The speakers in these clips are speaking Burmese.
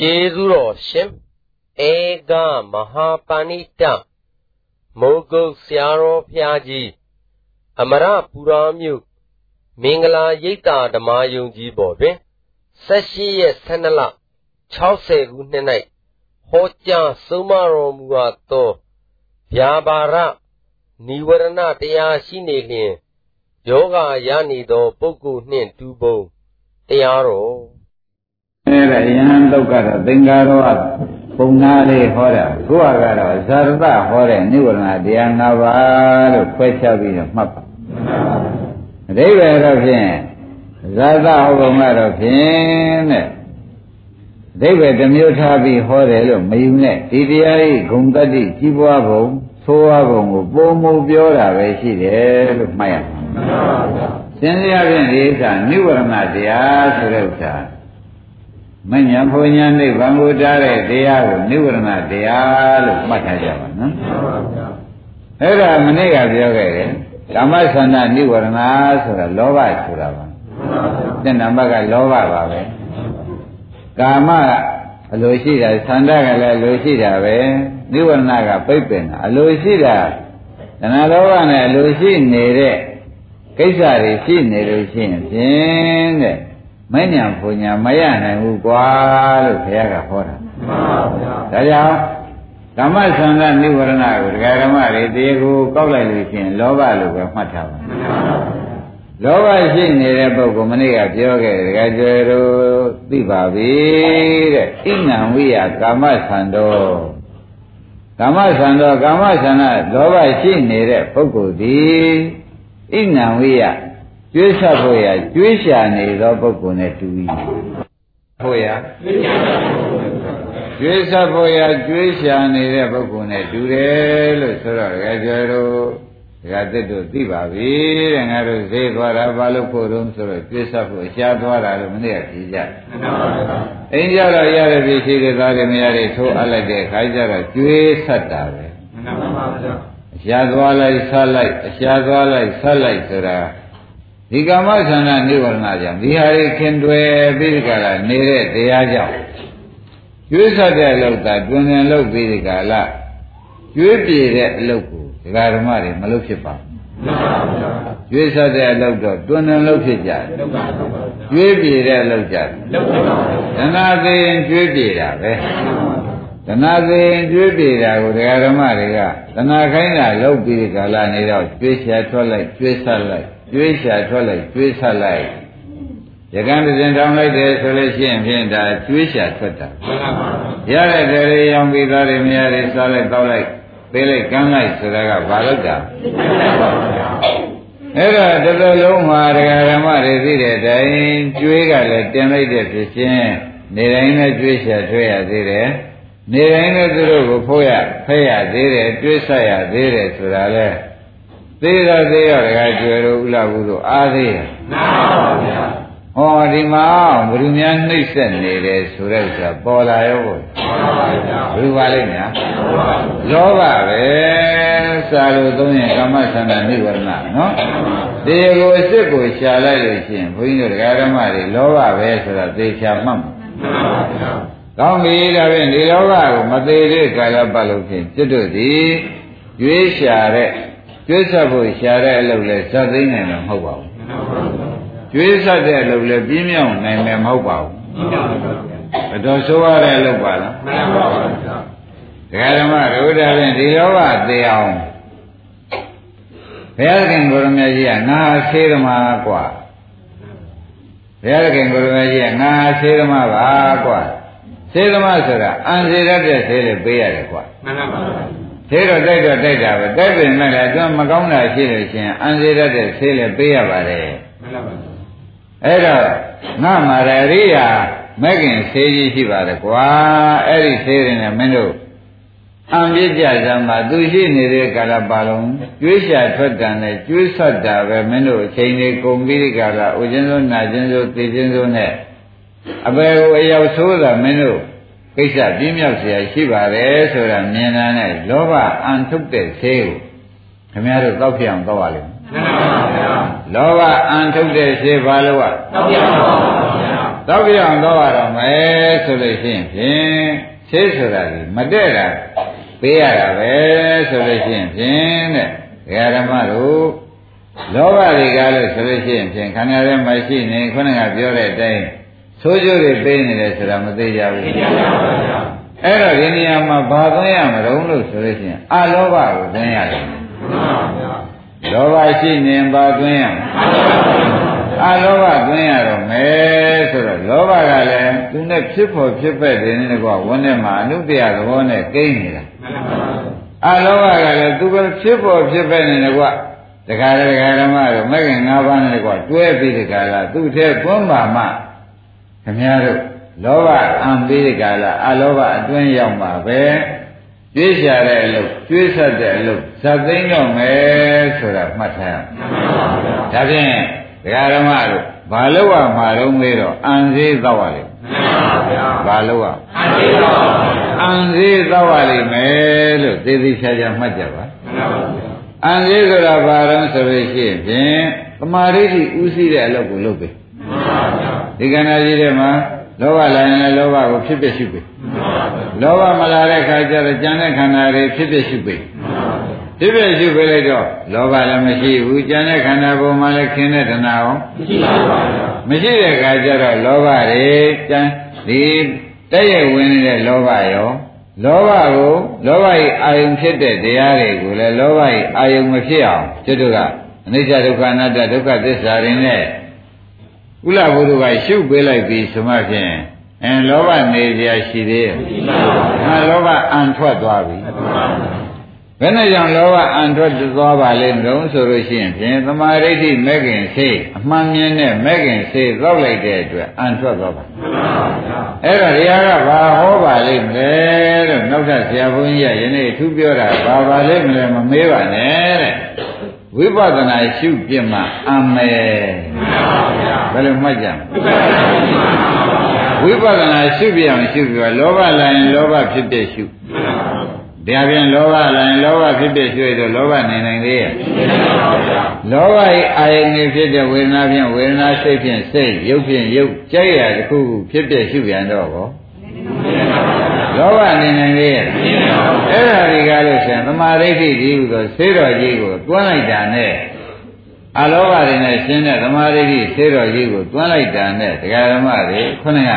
ကျေးဇူးတော်ရှင်ဧကမဟာပဏိတမိုးကုတ်ဆရာတော်ဖျားကြီးအမရပူရာမြို့မင်္ဂလာရိပ်သာဓမ္မယုံကြီးပေါ်တွင်18ရက်12လ60ခုနှစ်၌ဟောကြားဆုံးမတော်မူအပ်သောဗျာပါရនិဝရဏတရားရှိနေလျင်ယောဂရနေသောပုဂ္ဂိုလ်နှင့်တူပုံတရားတော် အဲဒါယဟန်တုတ်ကတော့သင်္ကာရောပုံနာလေးဟောတာကိုယ်ကတော့ဇာရတဟောတဲ့နိဝရဏတရား၅ပါးလို့ခွဲခြားပြီးတော့မှတ်ပါအဓိပ္ပာယ်တော့ဖြင့်ဇာတဟောပုံကတော့ဖြင့်တဲ့အဓိပ္ပာယ်တစ်မျိုးထားပြီးဟောတယ်လို့မယူနဲ့ဒီတရားဤဂုံတတ္တိကြီးပွားပုံသိုးဝါပုံကိုပုံမူပြောတာပဲရှိတယ်လို့မှတ်ရမှာမှန်ပါဗျာသင်္ကြန်ဖြင့်ဒီဥစ္စာနိဝရဏတရားဆိုတဲ့ဥစ္စာ မညာဘုံညာနိဗ္ဗာန်ကိုတားတဲ့တရားကိုနိဝရဏတရားလို့မှတ်ထားကြပါနော်မှန်ပါဗျာအဲ့ဒါမနေ့ကပြောခဲ့တယ်ကာမသန္တာနိဝရဏဆိုတာလောဘဆိုတာပါမှန်ပါဗျာတဲ့နံပါတ်ကလောဘပါပဲကာမအလိုရှိတာသန္တာကလည်းအလိုရှိတာပဲနိဝရဏကပိတ်ပင်တာအလိုရှိတာတဏှာလောဘနဲ့အလိုရှိနေတဲ့ကိစ္စတွေရှိနေလို့ရှိရင်ဖြင့်တဲ့ မဉ္ဇဏ်ဘုံညာမရနိုင်ဘူးကွာလို့ဘုရားကဟောတာမှန်ပါဗျာဒါကြောင့်ဓမ္မသန္တာနိဝရဏကိုဒကာဓမ္မတွေတရားကိုကောက်လိုက်လို့ရှိရင်လောဘလို့ပဲမှတ်ထားပါမှန်ပါဗျာလောဘရှိနေတဲ့ပုဂ္ဂိုလ်မနေ့ကပြောခဲ့တယ်ဒကာကျွယ်တို့သိပါပြီတဲ့ဣဏံဝိယကာမသန္တောကာမသန္တောကာမသန္တာလောဘရှိနေတဲ့ပုဂ္ဂိုလ်ဒီဣဏံဝိယ ကျွေးဆက်ဖို့ရကျွေးရှာနေသောပုဂ္ဂိုလ်နဲ့တူ၏ဖို့ရကျွေးဆက်ဖို့ရကျွေးရှာနေတဲ့ပုဂ္ဂိုလ်နဲ့တူတယ်လို့ဆိုတော့ကြကြတို့ဒကာသစ်တို့သိပါပြီတဲ့ငါတို့ဈေးသွားတာဘာလို့ဖို့တုံးဆိုတော့ကျွေးဆက်ဖို့ရှားသွားတာလို့မနေ့ကကြည်ကြအိမ်ကြတော့ရတဲ့ပြည်ရှိတဲ့သားတွေမရတဲ့ထိုးအပ်လိုက်တဲ့ခါကျတော့ကျွေးဆက်တာပဲမှန်ပါပါရှားသွားလိုက်ဆက်လိုက်အရှားသွားလိုက်ဆက်လိုက်ဆိုတာ ဒီကာမဆန္ဒနိဝရဏကြောင့်ဒီဟာတွေခင်တွယ်ပြီးဒီကလာနေတဲ့တရားကြောင့်ကျွေးဆက်တဲ့အလုပ်သာတွင်တွင်လုပ်ပြီးဒီကလာကျွေးပြေတဲ့အလုပ်ကိုဒကာဓမ္မတွေမလုပ်ဖြစ်ပါဘူးကျွေးဆက်တဲ့အလုပ်တော့တွင်တွင်လုပ်ဖြစ်ကြတယ်ကျွေးပြေတဲ့အလုပ်ကြတယ်ဒနာသိရင်ကျွေးပြေတာပဲတဏှာသိရင်ကျွေးပြေတာကိုဒကာဓမ္မတွေကတဏှာခိုင်းတာလုပ်ပြီးဒီကလာနေတော့ကျွေးချာထွက်လိုက်ကျွေးဆက်လိုက် ကျွေးချထွက်လိုက်ကျွေးဆက်လိုက်ရကံတစ်စင်တောင်းလိုက်တယ်ဆိုလို့ရှိရင်ဖြင့်ဒါကျွေးချထွက်တာရတဲ့တရေရောင်ပြီးသားတွေမရတွေစားလိုက်တောက်လိုက်ပေးလိုက်ကမ်းလိုက်ဆိုတာကဘာလို့တာအဲ့တော့တော်တော်လုံးမှာဒကာဓမ္မတွေသိတဲ့အတိုင်းကျွေးကလည်းတင်လိုက်တဲ့ဖြစ်ချင်းနေတိုင်းနဲ့ကျွေးချထွေးရသေးတယ်နေတိုင်းနဲ့သူတို့ကိုဖိုးရဖဲရသေးတယ်တွေးဆက်ရသေးတယ်ဆိုတာလဲ သေးတော့သေးတော့တခါကျွယ်တို့ဥလာဘူးတို့အားသေးရမှန်ပါဗျာဟောဒီမှာဘုရုများနှိမ့်ဆက်နေတယ်ဆိုတဲ့ဥစ္စာပေါ်လာရောဘုရားဘုရားလိမ့်များလောဘပဲစာလို့သုံးရင်ကာမသန္တာနိဝရဏနော်ဒီကိုအစ်စ်ကိုရှာလိုက်လို့ရှိရင်ဘုန်းကြီးတို့ဓမ္မတွေလောဘပဲဆိုတာသေချာမှတ်မှာကောင်းပြီဒါဖြင့်ဒီလောဘကိုမသေးတဲ့ကာလပတ်လို့ဖြင့်จิตတို့သည်ရွေးရှာတဲ့ ကျွေးဆက်ဖို့ရှာတဲ့အလုပ်လဲဇတ်သိမ်းနိုင်မှာမဟုတ်ပါဘူးကျွေးဆက်တဲ့အလုပ်လဲပြင်းမြောက်နိုင်မှာမဟုတ်ပါဘူးဘယ်တော့ဆိုရတဲ့အလုပ်ပါလားမှန်ပါပါဒကာဓမ္မဒုဒ္ဒဖြင့်ဒီလောဘသေအောင်ဘုရားခင်ကိုရမကြီးကငါဆေးသမားกว่าဘုရားခင်ကိုရမကြီးကငါဆေးသမားပါกว่าဆေးသမားဆိုတာအန်စေရတဲ့ဆေးလေးပေးရတယ်กว่าမှန်ပါပါ သေးတော့တိုက်တော့တိုက်တာပဲတိုက်ပင်မဲ့လည်းသူမကောင်းတာရှိလို့ရှင်အန်စေရတဲ့ဆေးလည်းပေးရပါတယ်မှန်ပါပါအဲ့တော့ငါမာရရိယာမဲ့ခင်ဆေးကြီးရှိပါတယ်ကွာအဲ့ဒီဆေးတွေနဲ့မင်းတို့အံပြစ်ကြစမ်းမှာသူရှိနေတဲ့ကာလပါလုံးကျွေးရှာထွက်တန်နဲ့ကျွေးဆက်တာပဲမင်းတို့အချိန်လေးကုန်ပြီးဒီကာလဥချင်းစိုးနာချင်းစိုးသိချင်းစိုးနဲ့အပေကိုအရောက်ဆိုးတာမင်းတို့ ကိစ္စပြင်းမြောက်เสียရှိပါတယ်ဆိုတာမြင်တာနဲ့လောဘအန်ထုတ်တဲ့ဆေးကိုခင်ဗျားတို့တောက်ပြအောင်တောက်ရလိမ့်မယ်မှန်ပါဗျာလောဘအန်ထုတ်တဲ့ဆေးဘာလို့อ่ะတောက်ပြအောင်ပါဗျာ တောက်ပြအောင်တော့ရတော့မယ်ဆိုလို့ရှိရင်ဖြင့်ဆေးဆိုတာဒီမတဲ့တာပေးရတာပဲဆိုလို့ရှိရင်ဖြင့်တဲ့ဓမ္မတို့လောဘတွေကလို့ဆိုလို့ရှိရင်ဖြင့်ခန္ဓာထဲမှာရှိနေခုနကပြောတဲ့အတိုင်း ဆိုးကျိုးတွေပေးနေတယ်ဆိုတာမသိကြဘူးသိကြပါဘူးအဲ့တော့ဒီနေရာမှာဘာသွင်းရမလို့လို့ဆိုလို့ရှိရင်အလောဘကိုသွင်းရတယ်မှန်ပါဗျာလောဘရှိနေဘာသွင်းရမလဲအလောဘသွင်းရတော့မယ်ဆိုတော့လောဘကလည်းသူနဲ့ဖြစ်ဖို့ဖြစ်ပဲ့တယ်နဲ့ကွာဝန်းထဲမှာအနုတ္တရသဘောနဲ့ကိန်းနေတာအလောဘကလည်းသူကဖြစ်ဖို့ဖြစ်ပဲ့နေတယ်ကွာတခါတခါဓမ္မတို့မဂ္ဂင်၅ပါးနဲ့ကွာတွဲပြီးဒီကလာသူ့ထဲကွန်းပါမှ ခင်ဗျားတို့လောဘအံပြီးဒီကလာအလောဘအတွင်းရောက်မှာပဲကျွေးရှာတဲ့အလုပ်ကျွေးဆက်တဲ့အလုပ်ဇတ်သိမ်းတော့မယ်ဆိုတာမှတ်ထားရမယ်။ဒါဖြင့်ဒကာဓမ္မတို့ဘာလို့ရမှာတော့မေးတော့အံသေးသောက်ရလိမ့်မယ်ဘာလို့ရအံသေးသောက်ရလိမ့်မယ်လို့သေသေးချာချာမှတ်ကြပါအံသေးဆိုတာဘာတော့ဆိုလို့ရှိရင်ဖြင့်သမာဓိဋ္ဌိဥသိတဲ့အလုပ်ကိုလုပ်ပြီ ဒီကဏ္ဍကြီးထဲမှာလောဘလာရင်လည်းလောဘကိုဖြစ်ဖြစ်ရှုပြီလောဘမလာတဲ့ခါကျတော့ကြံတဲ့ခန္ဓာတွေဖြစ်ဖြစ်ရှုပြီဒီပြည့်ရှုပေးလိုက်တော့လောဘလည်းမရှိဘူးကြံတဲ့ခန္ဓာပုံမှာလည်းခင်းတဲ့တဏှာရောမရှိပါဘူးမရှိတဲ့အခါကျတော့လောဘတွေကြံဒီတဲ့ရဲ့ဝင်နေတဲ့လောဘရောလောဘကိုလောဘ၏အာယုံဖြစ်တဲ့တရားတွေကိုလည်းလောဘ၏အာယုံမဖြစ်အောင်ကျွတ်တို့ကအနိစ္စဒုက္ခအနတ္တဒုက္ခသစ္စာတွေနဲ့ ကုလဘုရားကရှုပေးလိုက်ပြီဆိုမှဖြင့်အဲလောဘနေကြရှိသေးရဲ့မရှိပါဘူး။လောဘအံထွက်သွားပြီ။ဘယ်နဲ့ကြောင့်လောဘအန်ထွက်သွားပါလဲတုံးဆိုလို့ရှိရင်ဖြင့်သမာဓိဋ္ဌိမဲ့ခင်စိတ်အမှန်မြင်တဲ့မဲ့ခင်စိတ်သောက်လိုက်တဲ့အတွက်အန်ထွက်သွားပါအဲ့တော့တရားကဘာဟောပါလိမ့်မလဲလို့နောက်ထပ်ဆရာဘုန်းကြီးကယနေ့ထူးပြောတာဘာပါလိမ့်မလဲမမေးပါနဲ့တဲ့ဝိပဿနာရှုပြမှအမယ်ဘ ယ်လိုမှတ်ကြမလဲဝိပဿနာရှုပြအောင်ရှုပြလောဘလာရင်လောဘဖြစ်တဲ့ရှုဒါပြန်လောဘလည်းလောဘဖြစ်ဖြစ်ရွှေ့တော့လောဘနေနိုင်သေးရဲ့လောဘ၏အာယုန်ကြီးဖြစ်တဲ့ဝေဒနာဖြင့်ဝေဒနာစိတ်ဖြင့်စိတ်ရုပ်ဖြင့်ရုပ်ကြိုက်ရတခုခုဖြစ်ဖြစ်ရှုပြန်တော့ဘောလောဘနေနိုင်သေးရဲ့အဲ့ဒါတွေကလို့ဆိုရင်သမာဓိဋ္ဌိကြီးဟူသောဆေးတော်ကြီးကိုတွန်းလိုက်တာနဲ့ အလောဘတွေနဲ့ရှင်းတဲ့သမာဓိဋ္ဌိဆေးတော်ကြီးကိုတွန်းလိုက်တာနဲ့တရားဓမ္မတွေခုနက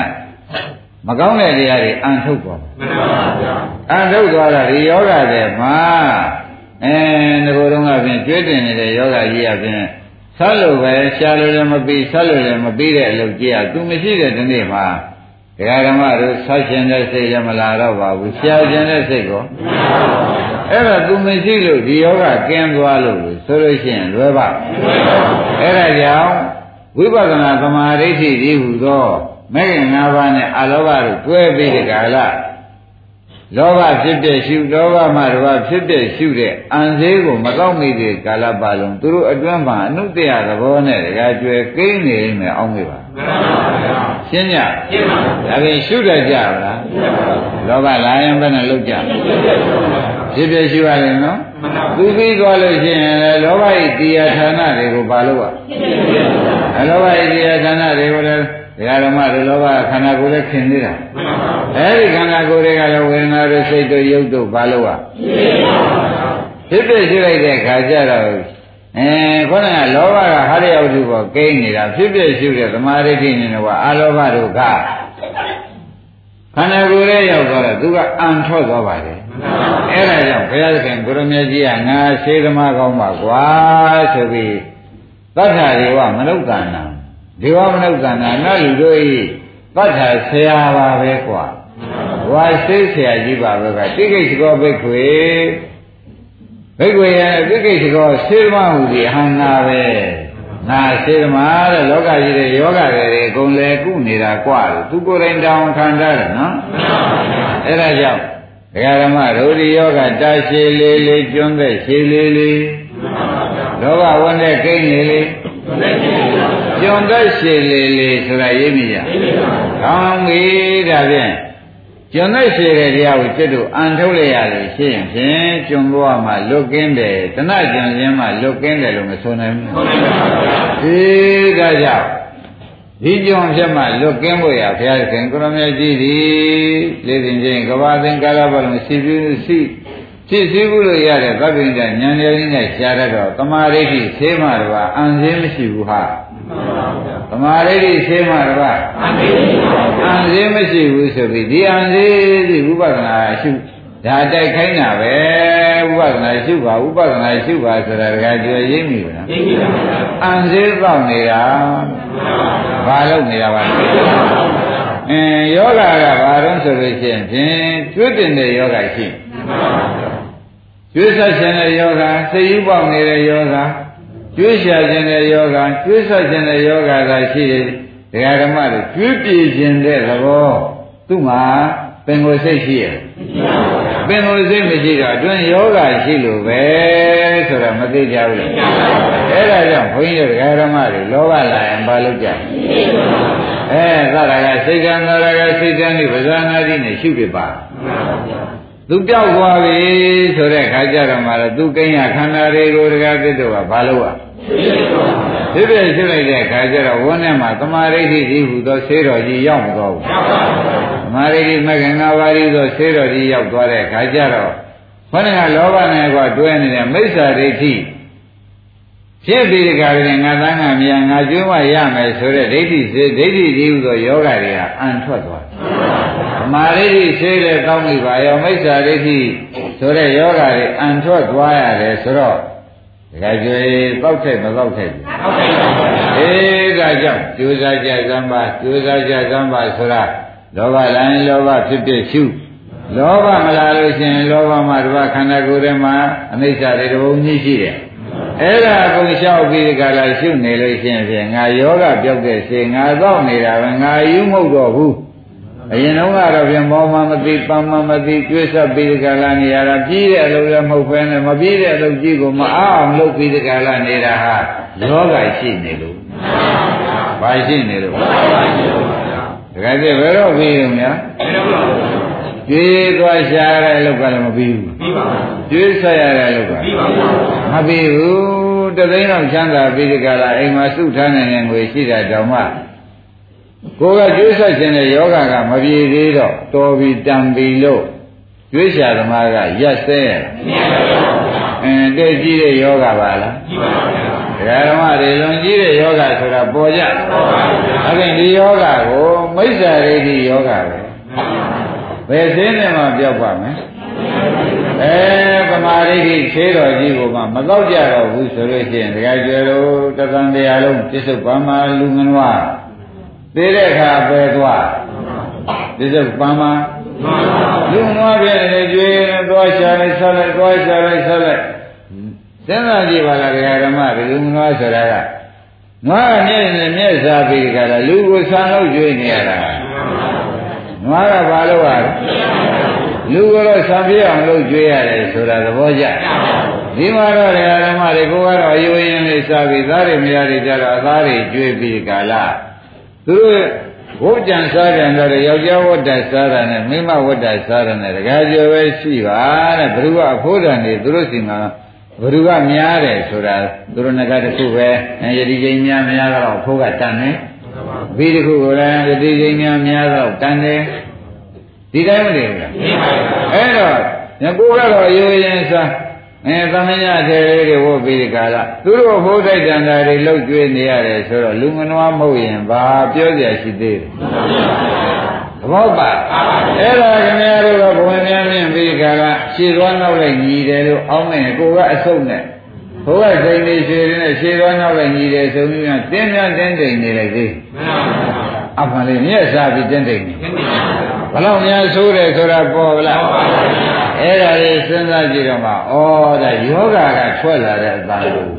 မကောင်းတဲ့တရားတွေအန်ထုတ်သွားမှန်ပါဗျာအန်ထုတ်သွားတာဒီယောဂတဲ့မှာအဲငိုတော့ကဖြင့်ကျွေးတင်နေတဲ့ယောဂကြီးအပြင်ဆက်လို့ပဲရှားလို့လည်းမပြီးဆက်လို့လည်းမပြီးတဲ့အလုပ်ကြီးอ่ะ तू မရှိတဲ့ဒီနေ့မှာ ဒကာဓမ္မတို့ဆက်ရှင်တဲ့စိတ်ရမလာတော့ပါဘူးရှားရှင်တဲ့စိတ်ကိုအဲ့ဒါ तू မရှိလို့ဒီယောဂကင်းသွားလို့ဆိုလို့ရှိရင်လွယ်ပါအဲ့ဒါကြောင့်ဝိပဿနာသမာဓိဋ္ဌိဒီဟုသောမဲ့ခင်၅ပါးနဲ့အလောဘတို့တွဲပြီးဒီကာလလောဘဖြစ်တဲ့ရှုလောဘမှတပါဖြစ်တဲ့ရှုတဲ့အံသေးကိုမကောက်မိတဲ့ကာလပါလုံးသူတို့အတွင်းမှာအနုတ္တရသဘောနဲ့တကားကျွဲကိန်းနေမယ်အောင်းမေပါ ရှင်းကြရှင်းပါဒါဖြင့်ရှုတတ်ကြပါလားလောဘလာရင်ဘယ်နဲ့လုတ်ကြဖြစ်ဖြစ်ရှုရရင်နော်သူပြီးသွားလို့ရှိရင်လည်းလောဘဤတရားဌာနတွေကိုဘာလို့ ਆ လောဘဤတရားဌာနတွေကိုလည်းဒကာဓမ္မတို့လောဘခန္ဓာကိုယ်နဲ့ခင်နေတာအဲဒီခန္ဓာကိုယ်တွေကလည်းဝေဒနာတို့စိတ်တို့ရုပ်တို့ဘာလို့อ่ะဖြစ်ဖြစ်ရှိလိုက်တဲ့ခါကျတော့ အဲခေါင်းကလောဘကဟာရရောက်သူပေါ်ကိန်းနေတာဖြစ်ဖြစ်ရှိတဲ့သမာဓိဋ္ဌိနဲ့တော့အာလောဘတို့ကခန္ဓာကိုယ်ရဲ့ရောက်သွားတော့သူကအံထွက်သွားပါတယ်အဲ့ဒါကြောင့်ဘုရားသခင်ကိုရမကြီးကငါရှေးသမားကောင်းပါကွာဆိုပြီးသတ္ထာတွေကမနုဿာနာဒေဝမနုဿာနာနလူတို့ဤသတ္ထာဆရာပါပဲကွာဝါစိတ်ဆရာကြီးပါပဲကတိကိစ္စကောဘိက္ခွေ ဘိက္ခွေရဲ့တိကိစ္စကောစေမဟုဒီဟန္နာပဲငါစေမတဲ့လောကကြီးတဲ့ယောဂတွေအကုန်လဲကုနေတာကွာလို့သူကိုယ်တိုင်တောင်းခံထားတယ်နော်အဲ့ဒါကြောင့်ဒကာဓမ္မဒုတိယောဂတာရှည်လေးလေးကျွန်းတဲ့ရှည်လေးလေးလောဘဝန်းတဲ့ကိန်းလေးလေးကျွန်းသက်ရှည်လေးလေးဆိုတာရေးမိကြ။ကောင်းပြီဒါဖြင့် ကျွန်းသက်ရှည်တဲ့တရားကိုကျွတ်တို့အန်ထုတ်လိုက်ရလို့ရှိရင်ဖြင့်ကျွန်းဘဝမှာလွတ်ကင်းတယ်တဏှကျွန်းခြင်းမှာလွတ်ကင်းတယ်လို့မဆိုနိုင်ဘူး။ဒီဒါကြောင့်ဒီကြောင့်ဖြစ်မှလွတ်ကင်းဖို့ရဘုရားခင်ကိုရမကြီးသည်လေးစဉ်ချင်းကဘာသင်္ကာရဘလုံးစီပြီးစီဖြစ်စည်းဘူးလို့ရတဲ့သဗ္ဗညဉာဏ်ရင်းနဲ့ရှားရတော့တမာရိဋ္ဌိသေးမှတော့အံစင်းမရှိဘူးဟာ တမာရိဋ္ဌိသေးမှတော့အံစင်းမရှိဘူးဆိုပြီးဒီအံစင်းဒီဝိပဿနာရှုဒါတိုက်ခိုင်းတာပဲဥပဒနာရှုပါဥပဒနာရှုပါဆိုတာတခါကျွေရင်းပြီလားရင်းပြီပါဗျာအံသေးတော့နေတာဘာလို့နေတာပါလဲအင်းယောဂကဘာလို့ဆိုလို့ရှိရင်ဖြင့်ကျွတ်တင်တဲ့ယောဂရှိကျွေးဆက်ခြင်းတဲ့ယောဂစိတ်ယူပေါက်နေတဲ့ယောဂ ကျွေးရှာခြင်းတဲ့ယောဂကျွေးဆက်ခြင်းတဲ့ယောဂသာရှိတယ်ဒကာဓမ္မတွေကျွေးပြေခြင်းတဲ့သဘောသူ့မှာပင်ကိုယ်စိတ်ရှိရဲ့ပင်ကိုယ်စိတ်မရှိတော့အတွင်းယောဂရှိလို့ပဲဆိုတော့မသိကြဘူးလေအဲ့ဒါကြောင့်ဘုန်းကြီးတို့ဓမ္မတွေလောဘလာရင်ဘာလုပ်ကြအဲသရကစိတ်ကံသရကစိတ်တန်းဒီပဇာနာတိနဲ့ရှုပြပါသူပြောက်သွားပြီဆိုတဲ့ခါကျတော့မှတော့သူကိန်းရခန္ဓာတွေကိုတကားပြစ်တော့ဘာလို့ ਆ ဖြစ်ဖြစ်ရှုလိုက်တဲ့ခါကျတော့ဝန်းထဲမှာသမာဓိဋ္ဌိကြီးဟူသောဆေးတော်ကြီးရောက်မသွားဘူးသမာဓိဋ္ဌိမကင်္ဂပါရီသောဆေးတော်ကြီးရောက်သွားတဲ့ခါကျတော့ခொနကလောဘနဲ့ကတွဲနေတဲ့မိစ္ဆာဒိဋ္ဌိဖြစ်ပြီးဒီကရင်ငါသားငါမြာငါကျွမ်းမရမယ်ဆိုတဲ့ဒိဋ္ဌိစေဒိဋ္ဌိကြီးဟူသောယောဂတွေကအန်ထွက်သွားသမာဓိဋ္ဌိဆေးတဲ့ကောင်းပြီပါရောမိစ္ဆာဒိဋ္ဌိဆိုတဲ့ယောဂတွေအန်ထွက်သွားရတယ်ဆိုတော့ ဒကာကျွေတောက်ထက်မတောက်ထက်ဘူးတောက်ထက်ပါဘုရားအေးဒါကြောင့်ကြိုးစားကြစမ်းပါကြိုးစားကြစမ်းပါဆိုတာလောဘလိုင်းလောဘဖြစ်ဖြစ်ရှုလောဘမလာလို့ရှိရင်လောဘမှာတပတ်ခန္ဓာကိုယ်ထဲမှာအနိစ္စတွေတဘုံကြီးရှိတယ်အဲ့ဒါအကုန်လျှောက်ပြီးဒီကလာရှုနေလို့ရှိရင်ဖြင့်ငါယောဂပြောက်တဲ့ရှင်ငါတော့နေတာပဲငါယူမဟုတ်တော့ဘူး အရင်တော့ကတော့ပြန်မောမှမသိပန်းမှမသိကျွေးဆက်ပြီးဒီကလာနေရတာပြီးတဲ့အလုပ်လည်းမဟုတ်ဘဲနဲ့မပြီးတဲ့အလုပ်ကြီးကိုမအားအောင်လုပ်ပြီးဒီကလာနေတာဟာလောကရှိနေလို့ဘာရှိနေလို့တကယ်ပြဘယ်တော့ပြီးရင်များကျွေးသွားရှာရတဲ့အလုပ်ကလည်းမပြီးဘူးပြီးပါဘူးကျွေးဆက်ရတဲ့အလုပ်ကပြီးပါဘူးမပြီးဘူးတသိန်းတော့ချမ်းသာပြီးဒီကလာအိမ်မှာစုထားနေတဲ့ငွေရှိတာတောင်မှ ကိုယ်ကကျွေးဆက်ခြင်းတဲ့ယောဂကမပြေသေးတော့တော်ပြီတံပြီလို့ကျွေးရှာသမားကရက်စဲရအင်းတဲ့ကြီးတဲ့ယောဂပါလားကြီးပါဗျာဓမ္မတွေလွန်ကြီးတဲ့ယောဂဆိုတာပေါ်ကြပေါ်ပါဗျာအဲ့ဒီယောဂကိုမိစ္ဆာရိတိယောဂပဲဘယ်စင်းနဲ့မှပြောက်ပါမယ်အဲပမာရိတိခြေတော်ကြီးကိုမှမတော့ကြတော့ဘူးဆိုလို့ရှိရင်တကယ်ကျေလို့တသံတရားလုံးပြစ္ဆုတ်ပါမှာလူငနွား သေးတဲ့အခါပဲသွားပြစ္ဆုတ်ပါမှာလူငနွားပြည့်နေကြွေးသွားရှာလိုက်ဆက်လိုက်သွားရှာလိုက်ဆက်လိုက်စဉ်းစားကြည့်ပါလားဓမ္မတွေလူငနွားဆိုတာကနွားကမျက်နဲ့မျက်စားပြီးကြတာလူကိုဆံလို့ကြွေးနေရတာနွားကဘာလို့ ਆ လူကတော့ဆံပြအောင်လုပ်ကြွေးရတယ်ဆိုတာသဘောကျဒီမှာတော့ဓမ္မတွေကိုကတော့အယိုးရင်လေးစားပြီးသားတွေမရတွေကြတော့အသားတွေကြွေးပြီးကာလ သူတို့ဘုကြံစားတယ်တော့ယောက်ျားဝတ္တစားတာနဲ့မိန်းမဝတ္တစားတာနဲ့တခါကျော်ပဲရှိပါတဲ့ဘ누구ကအဖိုးတန်နေသူတို့စီမှာဘ누구ကများတယ်ဆိုတာသူတို့ငကတခုပဲယတိချင်းများများတော့အဖိုးကတန်တယ်ဘီတခုကိုလည်းယတိချင်းများများတော့တန်တယ်ဒီတိုင်းမတည်ဘူးလားအဲ့တော့ညကိုကတော့ရိုးရင်စား အဲသမညထေလေးတွေဝတ်ပြီးဒီကာလသူတို့ဘိုးတိုက်တန်တာတွေလှုပ်ကျွေးနေရတယ်ဆိုတော့လူငနွားမဟုတ်ရင်ဘာပြောကြရှိသေးတယ်သဘောပါအဲ့ဒါခင်ဗျားတို့ကဘုံများမြင်ပြီးကာလရှည်သွားနောက်လိုက်ညီတယ်လို့အောင်းနေကိုကအဆုတ်နဲ့ဘုရားစိန်နေရှည်နေရှည်သွားနောက်လိုက်ညီတယ်ဆိုပြီးတော့တင်းများတင်းတိမ်နေလိုက်သေးအမှန်လေးမျက်စားပြီးတင်းတိမ်နေဘလောက်များဆိုးတယ်ဆိုတာပေါ်ဗလား အဲ့ဒါလေးစဉ်းစားကြည့်တော့မှဩဒါယောဂကထွက်လာတဲ့အတန်လို့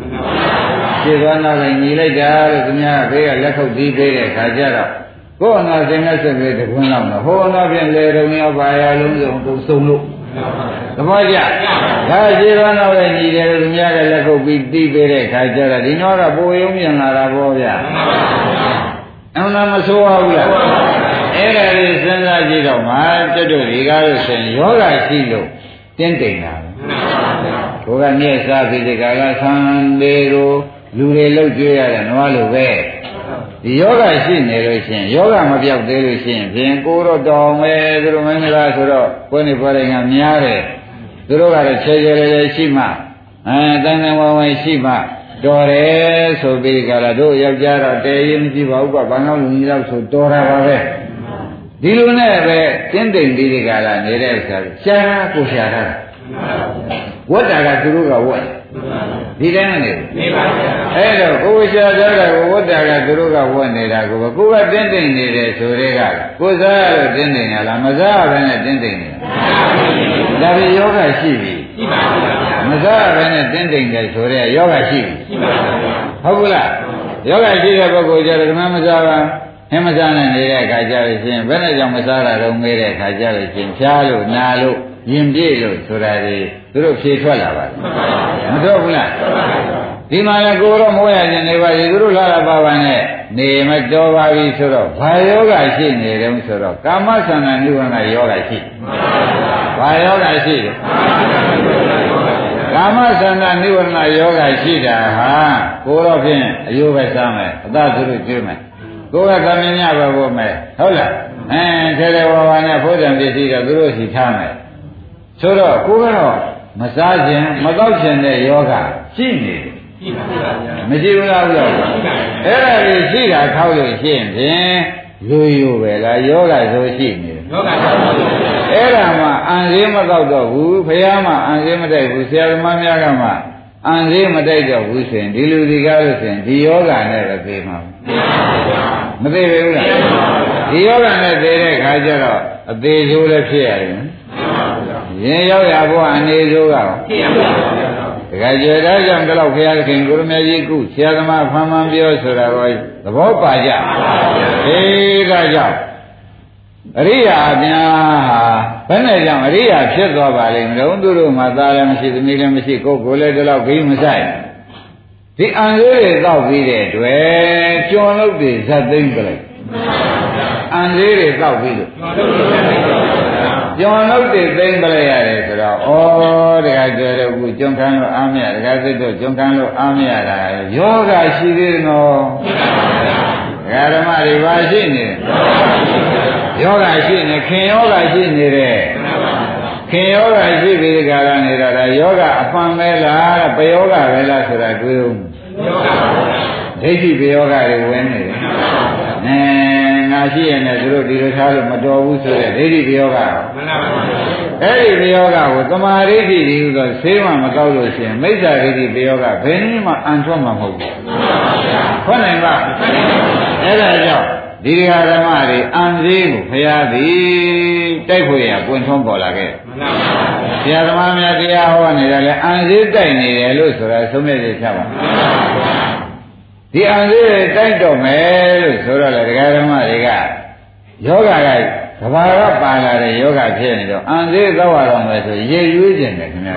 ခြေသွားနောက်လည်းညီလိုက်တာလို့သူများဘေးကလက်ခုပ်ပြီးပေးတဲ့ခါကျတော့ကိုယ်အနာစင်ကဆက်ပြီးတခွန်းလောက်တော့ဟိုအနာပြင်လေတုံရောက်ပါရလုံးစုံကိုစုံလို့သဘောကျဒါခြေသွားနောက်လည်းညီတယ်လို့သူများကလက်ခုပ်ပြီးတီးပေးတဲ့ခါကျတော့ဒီတော့ကပိုယုံမြန်လာတာပေါ့ဗျာအမှန်မဆိုးပါဘူးလား အဲ့ဒါလေးစဉ်းစားကြည့်တော့မှကျွတ်တို့ဒီကားလို့ဆိုရင်ယောဂရှိလို့တင်းတိမ်တာဘုရားမြည့်စားပြီးဒီကာကဆံလေးကိုလူတွေလှုပ်ကြွေးရတယ်နွားလိုပဲဒီယောဂရှိနေလို့ရှိရင်ယောဂမပြောက်သေးလို့ရှိရင်ဖြင့်ကိုတော့တောင်းပဲသူတို့မင်းလားဆိုတော့ကိုယ်နေပေါ်တိုင်းကများတယ်သူတို့ကတော့ချေချေလေးလေးရှိမှအဲတန်တန်ဝဝရှိမှတော်တယ်ဆိုပြီးကြလားတို့ယောက်ျားတော့တဲရင်မရှိပါဘူးကဘာလို့လူကြီးတော့ဆိုတော်တာပါပဲ ဒီလိုနဲ့ပဲတင်းတိမ်ပြီးဒီကလာနေတဲ့ဆရာရှားကိုရှားတာဝတ်တာကသူတို့ကဝတ်ဒီတိုင်းနေနေပါဗျာအဲ့တော့ကိုယ်ရှားကြတာကိုဝတ်တာကသူတို့ကဝတ်နေတာကိုကိုယ်ကတင်းတိမ်နေတယ်ဆိုတဲ့ကကိုယ်စားရလို့တင်းတိမ်ရလားမစားဘဲနဲ့တင်းတိမ်နေဒါပေယောဂရှိပြီရှိပါဗျာမစားဘဲနဲ့တင်းတိမ်တယ်ဆိုတဲ့ယောဂရှိပြီရှိပါဗျာဟုတ်ဘူးလားယောဂရှိတဲ့ပုဂ္ဂိုလ်ကြတော့ဓမ္မမစားပါဟ င်းမစားနဲ့နေတဲ့အခါကျလို့ရှိရင်ဘယ်နဲ့ကြောင့်မစားတာတော့မေးတဲ့အခါကျလို့ရှိရင်ဖျားလို့နာလို့ရင်ပြည့်လို့ဆိုတာတွေသူတို့ဖြေထွက်လာပါတယ်မတော့ဘူးလားဒီမှာလည်းကိုတော့မိုးရခြင်းနေပါလေသူတို့လာလာပါပါနဲ့နေမတော်ပါပြီဆိုတော့ဘာယောဂရှိနေတယ်ဆိုတော့ကာမဆန္ဒနိဗ္ဗာန်ယောဂရှိဘာယောဂရှိတယ်ကာမဆန္ဒနိဗ္ဗာန်ယောဂရှိတာဟာကိုတော့ဖြင့်အယုပဲစားမယ်အသသူတို့ကျွေးမယ် ကိုယ်ကသမင်ညပဲဖို့မယ်ဟုတ်လားအဲထဲထဲဝါဝါနဲ့ဘုဒ္ဓံပစ္စည်းတော့သူတို့စီထားမယ်ဆိုတော့ကိုကတော့မစားခြင်းမတော့ခြင်းတဲ့ယောဂရှိနေတယ်မရှိဘူးလားပြောအဲ့ဒါကြီးရှိတာခောက်လို့ရှိရင်ဖြင့်ရိုးရိုးပဲလားယောဂဆိုရှိနေတယ်ယောဂအဲ့ဒါမှအံသေးမတော့တော့ဘူးဖះမှအံသေးမတိုက်ဘူးဆရာသမားများကမှ အံသေးမတိုက်တော့ဘူးဆိုရင်ဒီလူဒီကားလို့ဆိုရင်ဒီယောဂနဲ့ပဲသိမှာမသိဘူးလားဒီယောဂနဲ့သိတဲ့ခါကျတော့အသေးဆိုးလည်းဖြစ်ရတယ်ရင်ရောက်ရဘုရားအနေဆိုးကဖြစ်ရပါဘူးတခါကျေတော့ကြောင့်ဒီလောက်ဘုရားခင်ကိုရမကြီးကုဆရာသမားဖန်ဖန်ပြောဆိုတာကိုသဘောပါကြအေးဒါကြောင့် အရိယာများဟာဘယ်နဲ့ကြောင့်အရိယာဖြစ်သွားပါလိမ့်မလို့သူတို့မှသားလည်းမရှိသမီးလည်းမရှိကိုယ်ကိုယ်လည်းဒီလောက်ဂိမ်းမဆိုင်ဒီအံလေးတွေတောက်ပြီးတဲ့တွေ့ကြော်လို့တွေဇတ်သိမ့်ကြလိုက်အံလေးတွေတောက်ပြီးလို့ကြော်လို့တွေသိမ့်ကြလိုက်ရတယ်ဆိုတော့ဩတခါကျတော့ခုကျွန်းခန်းလို့အားမရတခါစစ်တော့ကျွန်းခန်းလို့အားမရတာယောဂရှိသေးတယ်နော်ဓမ္မတွေပါရှိနေတယ် ယောဂရှိနေခင်ယောဂရှိနေတယ်ခင်ယောဂရှိပြီးဒီကရနေတာဒါယောဂအပံပဲလားပယောဂပဲလားဆိုတာတွေးဦးဒိဋ္ဌိပယောဂတွေဝင်နေတယ်အဲငါရှိရင်လည်းသူတို့ဒီလိုထားလို့မတော်ဘူးဆိုတဲ့ဒိဋ္ဌိပယောဂမှန်ပါပါအဲ့ဒီပယောဂကိုသမာဓိဋ္ဌိဒီဥသောဆေးမှမကောက်လို့ရှိရင်မိစ္ဆာဒိဋ္ဌိပယောဂဘယ်နည်းမှအံထွက်မှာမဟုတ်ဘူးမှန်ပါပါဟုတ်နိုင်ပါအဲ့ဒါကြောင့် ဒီဃာဓမ္မတွေအံသေးကိုဖရာသည်တိုက်ဖို့ရပွင့်ထွန်းပေါ်လာခဲ့မှန်ပါပါဆရာသမားများတရားဟောနေတယ်လေအံသေးတိုက်နေတယ်လို့ဆိုတာသုံးမြတ်ရချပါမှန်ပါပါဒီအံသေးတိုက်တော့မယ်လို့ဆိုတော့လေဒကာဓမ္မတွေကယောဂကကဘာကပါလာတဲ့ယောဂဖြစ်နေတော့အံသေးသောက်ရတော့မယ်ဆိုရေရွေးခြင်းတယ်ခင်ဗျာ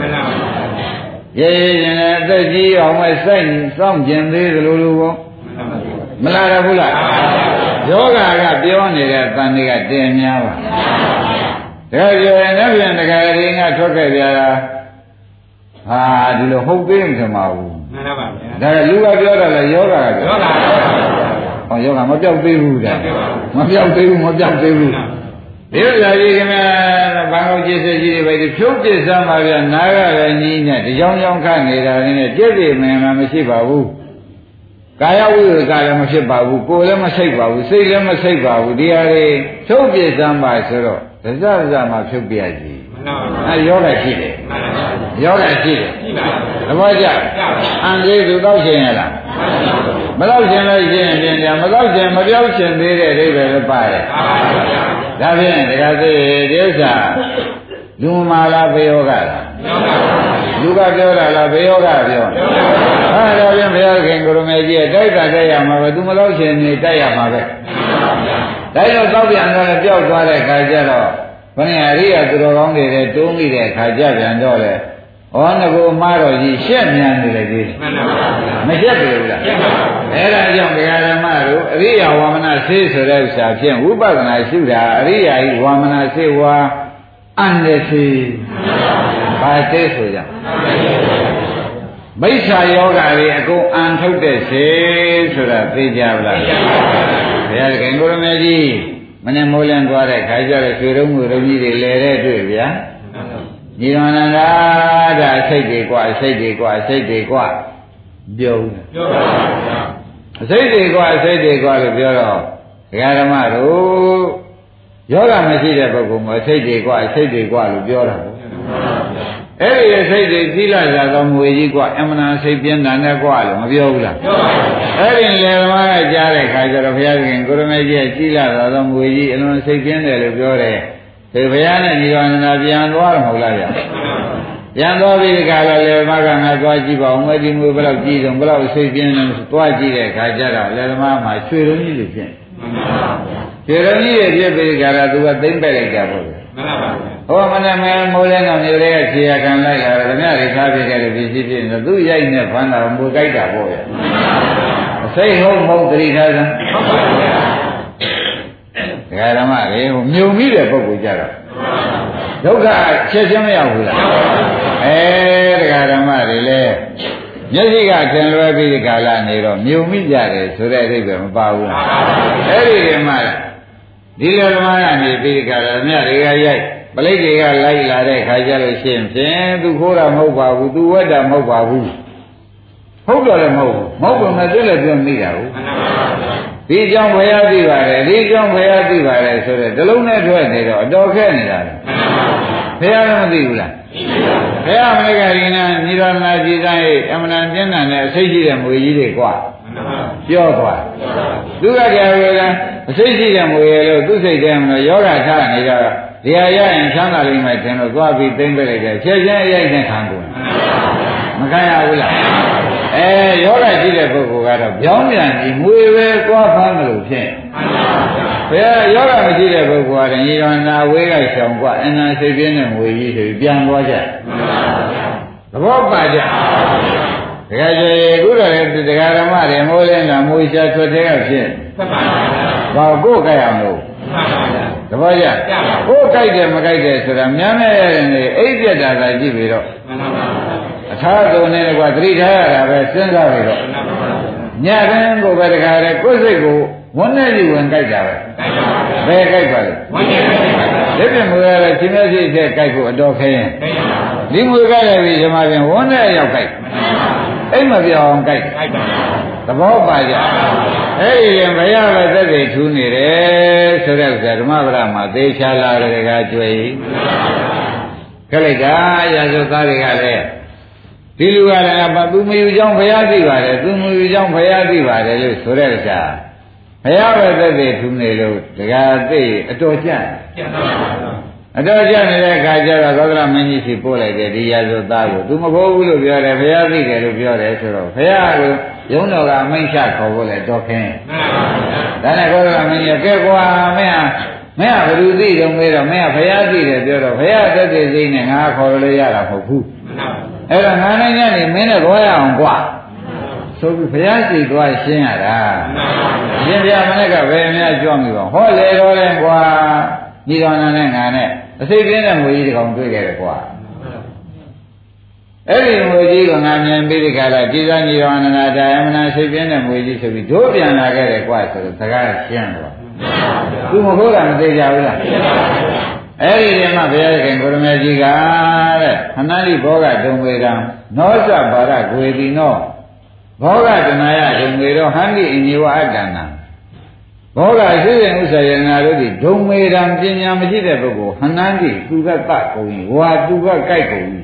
ရေရွေးခြင်းနဲ့အသက်ကြီးအောင်မဲ့စိုက်စောင့်ကျင်သေးသလိုလိုပေါ့မလာရဘူးလား ယောဂကပြောနေတဲ့တန်တွေကတင်များပါတကယ်ပြောရင်လည်းပြန်တကယ်ရင်းကထွက်ခဲ့ကြတာဟာဒီလိုဟုတ်သေးမှမဟုတ်မှန်ပါဗျာဒါကလူကပြောတာလေယောဂကပြောတာဟောယောဂမပြောက်သေးဘူးတဲ့မပြောက်သေးဘူးမပြောက်သေးဘူးဒီလိုလာကြီးခင်ဗျာဘာလို့จิตစိတ်ကြီးတွေပဲဒီဖြုတ်ပြစ်စမ်းပါဗျာနားရလည်းကြီးနဲ့ဒီကြောင်ကြောင်ခတ်နေတာနဲ့ပြည့်ပြည့်မင်္ဂလာမရှိပါဘူး ကာယဝိရကလည်းမဖြစ်ပါဘူးကိုယ်လည်းမစိတ်ပါဘူးစိတ်လည်းမစိတ်ပါဘူးဒီဟာတွေဖြုတ်ပြစ်စမ်းပါဆိုတော့ဒဇဇမှာဖြုတ်ပြရစီအဲယောဂရှိတယ်ယောဂရှိတယ်သဘောကျအံလေးသူတော့ရှင်ရလားမတော့ရှင်လို့ရှင်ရင်ပြန်မတော့ရှင်မပြောက်ရှင်သေးတဲ့အိဗယ်လည်းပါတယ်ဒါဖြင့်ဒကာသိဒီဥစ္စာလူမာလားဘေယောဂလား လူကပြောတာလားဘေယောဂပြောဟာဒါဖြင့်ဘုရားခင်ကိုရမေကြီးတိုက်တာတိုက်ရမှာပဲသူမတော့ရှင်နေတိုက်ရမှာပဲဒါကြောင့်သောက်ပြန်တော့ပျောက်သွားတဲ့ခါကျတော့ဘုရားအရိယာသူတော်ကောင်းတွေတဲ့တိုးမိတဲ့ခါကြပြန်တော့လေဩငကိုမှားတော့ကြီးရှက်မြန်နေတယ်ကြီးမှန်ပါပါမရှက်ဘူးလားရှက်ပါဘူးအဲ့ဒါကြောင့်ဘုရားဓမ္မတို့အရိယာဝါမနာစေဆိုတဲ့ဥစ္စာဖြင့်ဝိပဿနာရှုတာအရိယာဤဝါမနာစေဝါအန္တစေ ဘာစေဆိုကြ မိစ္ဆာယောဂတွေအကုန်အန်ထုတ်တဲ့စေဆိုတာသိကြပါလားသိပါပါဘုရားခင်ကိုရမေကြီးမနေ့မိုးလင်းသွားတဲ့ခါကျတော့ရွှေရုံးမှုရုံးကြီးတွေလဲတဲ့တွေ့ဗျာညီတော်နန္ဒာဒါစိတ်တွေกว่าစိတ်တွေกว่าစိတ်တွေกว่าပြောဦးပြောပါဗျာစိတ်တွေกว่าစိတ်တွေกว่าလို့ပြောတော့ဒကာဓမ္မတို့ယောဂမရှိတဲ့ပုဂ္ဂိုလ်မှာစိတ်တွေกว่าစိတ်တွေกว่าလို့ပြောတာပေါ့ အဲ့ဒီစိတ်တွေသီလသာသောမွေကြီးกว่าအမှန်တန်စိတ်ပြင်းတာနဲ့กว่าလို့မပြောဘူးလားပြောပါဘူးအဲ့ဒီလေဓမ္မကကြားတဲ့ခါကျတော့ဘုရားရှင်ကိုရမေကြီးသီလသာသောမွေကြီးအလွန်စိတ်ပြင်းတယ်လို့ပြောတယ်ဒီဘုရားနဲ့ညီတော်နာပြန်သွားတော့မဟုတ်လားဗျပြန်သွားပြီးဒီကလာလေဓမ္မကငါသွားကြည့်ပါဦးမဒီမွေဘယ်လောက်ကြည့်တော့ဘယ်လောက်စိတ်ပြင်းတယ်သွားကြည့်တဲ့ခါကျတော့လေဓမ္မမှာရွှေလုံးကြီးတွေဖြစ်ရွှေလုံးကြီးတွေဖြစ်ပြီးဒီကလာသူကသိမ့်ပက်လိုက်တာပေါ့ဗျ မှန်ပါပါဟောမနဲ့မဲမိုးလဲတော့မျိုးလေးကခြေရခံလိုက်လာတယ်ခင်ဗျားတွေထားပြခဲ့တယ်ဖြစ်ဖြစ်ဖြစ်သူ့ရိုက်နဲ့ဖမ်းတာမူကြိုက်တာပေါ့ဗျအစိတ်ဟုတ်မဟုတ်တတိထားစမ်းဟုတ်ပါဗျာဒကာဓမ္မတွေဟိုမြုံမိတဲ့ပုဂ္ဂိုလ်ကြတော့ဒုက္ခချက်ချင်းမရောက်ဘူးလားအဲဒကာဓမ္မတွေလည်းမျက်စိကထင်လွဲပြီးဒီကာလနေတော့မြုံမိကြတယ်ဆိုတဲ့အဓိပ္ပာယ်မပါဘူးအဲ့ဒီဒီမှာ ဒီလိုဓမ္မကနေပြီးဒီကာလမြတ်တွေကရိုက်ပလိတ်တွေကလိုက်လာတဲ့ခါကျလို့ရှိရင်ဖြင့်သူခိုးတာမဟုတ်ပါဘူးသူဝက်တာမဟုတ်ပါဘူးဟုတ်တော့လည်းမဟုတ်ဘူးမဟုတ်ဘူးမသိလည်းပြောမိတာဘူးဒီကြောင့်ဘုရားသိပါတယ်ဒီကြောင့်ဘုရားသိပါတယ်ဆိုတော့ဒီလုံးနဲ့ထွက်နေတော့အတော်ခက်နေတာလေဘုရားလည်းမသိဘူးလားဘု ရားမလေးကဒီနာနိရောဓနာကြည်သားရဲ့အမှန်တန်ပြင်းထန်တဲ့အစိတ်ရှိတဲ့မွေကြီးတွေကွာပြောသွားသူကကြာဝေလာအစိတ်ရှိတဲ့မွေရလို့သူ့စိတ်ထဲမှာယောဂထားနေတော့ဒီဟာရရင်ချမ်းသာလိမ့်မယ်ထင်လို့သွားပြီးသိမ့်ပြလိုက်တယ်ဖြည့်ချင်းအရိုက်နဲ့ခံကုန်မခံရဘူးလား အဲယောဂရှိတဲ့ပုဂ္ဂိုလ်ကတော့ပြောင်းပြန်ပြီးမွေပဲသွားဖမ်းလို့ဖြင့်ဘယ်ယောဂမရှိတဲ့ပုဂ္ဂိုလ်ကညီတော်နာဝေးကရှောင်กว่าအနာစိတ်ပြင်းတဲ့မွေကြီးဆိုပြီးပြန်သွားကြသဘောပါကြတကယ်ကျေခုတော့လေတရားဓမ္မတွေမိုးလင်းတာမွေရှာထွက်တဲ့ကဖြစ်မှန်ပါဗျာဘာကိုကြိုက်အောင်လို့မှန်ပါဗျာ သဘောကျကိုကြိုက်တယ်မကြိုက်တယ်ဆိုတာများများရတယ်နေအိပ်ပြက်တာသာကြည့်ပြီးတော့မှန်ပါဗျာအထာသုံးနေကွာသတိထားရတာပဲစဉ်းစားပြီးတော့မှန်ပါဗျာညတိုင်းကိုပဲတခါတည်းကိုယ်စိတ်ကိုဝန်းနဲ့ကြီးဝင်ကြိုက်တာပဲဘယ်ကြိုက်ပါလဲဝန်းနဲ့ကြိုက်ပါလက်ပြမွေရတဲ့ချင်းမျက်စိတဲ့ကြိုက်ဖို့အတော်ခဲရင်ဒီမွေကြိုက်ရပြီဒီမှာပြင်ဝန်းနဲ့ရောက်ကြိုက်အိမ်မပြောင်းအောင်ကြိုက်သဘောပါကြ အဲ့ဒီရင်ဘုရားပဲသက်သေထူးနေတယ်ဆိုတဲ့ဥစ္စာဓမ္မပဒမှာသေချာလာတဲ့ကကြွေခက်လိုက်တာရာဇဝသားတွေကလည်းဒီလူကလည်းဘာသူမယူကြောင်းဘုရားသိပါတယ်သူမယူကြောင်းဘုရားသိပါတယ်လို့ဆိုတဲ့ဥစ္စာဘုရားပဲသက်သေထူးနေလို့တကားသိအတော်ကြအတော်ကြနေတဲ့အခါကျတော့သောကရမင်းကြီးစီပို့လိုက်တယ်ဒီရာဇဝသားကိုသူမခိုးဘူးလို့ပြောတယ်ဘုရားသိတယ်လို့ပြောတယ်ဆိုတော့ဘုရားက ရုံးတော်ကအမိန့်ချခေါ်ဖို့လေတော့ခင်းမှန်ပါဗျာဒါနဲ့ခေါ်တော့မင်းကြီးကဲကွာမင်းဟာမင်းကဘယ်သူသိတော့မေးတော့မင်းကဘုရားသိတယ်ပြောတော့ဘုရားသက်သေစိတ်နဲ့ငါခေါ်လို့ရတာမဟုတ်ဘူးအဲ့တော့ငါနိုင်ကနေမင်းနဲ့ခေါ်ရအောင်ကွာဆိုပြီးဘုရားရှိသွားရှင်းရတာရှင်းပြမနဲ့ကဘယ်များကြွမိပါဟောလေတော့လဲကွာညီတော်နာနဲ့ငါနဲ့အစိတ်ပြင်းတဲ့ငွေကြီးတစ်ကောင်တွေ့ခဲ့တယ်ကွာ အဲ့ဒီငွေကြီးကငါမြင်ပြီးဒီကလာကြည်သာညီတော်အနန္ဒာယမနာစိတ်ပြင်းတဲ့ငွေကြီးဆိုပြီးတို့ပြန်လာခဲ့တယ်ကွာဆိုတော့စကားရှင်းတော့သူမဟုတ်တာမသေးကြဘူးလားအဲ့ဒီတည်းမှာဘုရားခင်ကိုရမေကြီးကတဲ့ခဏလေးဘောဂဒုံဝေကံနောစပါရဂွေတိနောဘောဂတနာယဒုံဝေရောဟန္တိအညေဝအတ္တနာဘောဂရှိတဲ့ဥစ္စာယနာတို့ဒီဒုံမေရံပညာမရှိတဲ့ပုဂ္ဂိုလ်ဟန္တန်တိသူကတတ်ကုန်ရင်ဝါသူကကြိုက်ကုန်ပြီ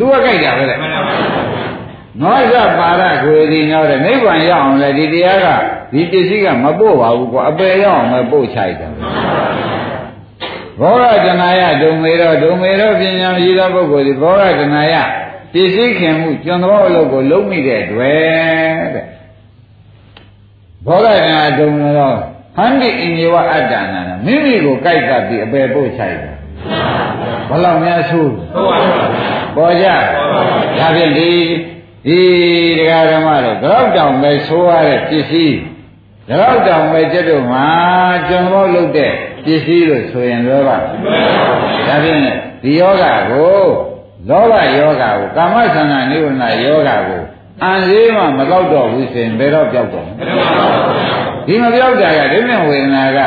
သူကကြိုက်တာပဲလေနောဇပါရခွေဒီနောက်တဲ့နိဗ္ဗာန်ရောက်အောင်လေဒီတရားကဒီပစ္စည်းကမပို့ပါဘူးကွာအပယ်ရောက်အောင်မပို့ချိုက်တယ်ဘောဂတနာယဒုံမေရောဒုံမေရောပညာမရှိသောပုဂ္ဂိုလ်ဒီဘောဂတနာယပစ္စည်းခင်မှုကျွမ်းသောအလုပ်ကိုလုံးမိတဲ့တွေ့တဲ့ဘောဂတနာဒုံမေရောဟန္တိအင်္ဂဝအတ္တနာမိမိကိုကြိုက်တတ်ပြီးအပယ်ပို့ချိုက်တယ်ဘလောက်များဆိုးပေါ် ကြဒါဖြင့်ဒီဒီတရားဓမ္မတော့တော့တောင်ပဲဆိုးရတဲ့ပစ္စည်းတော့တောင်ပဲကျတော့မှာကျွန်တော်လုပ်တဲ့ပစ္စည်းလို့ဆိုရင်တော့ပါဒါဖြင့်ဒီယောဂကိုလောဘယောဂကိုကာမသန္တာနိဝရဏယောဂကိုအန်သေးမှမတော့တော့ဘူးဆိုရင်ဘယ်တော့ပြောက်တော့ ဒီမပြောက်တာကဒိဋ္ဌိဝေဒနာက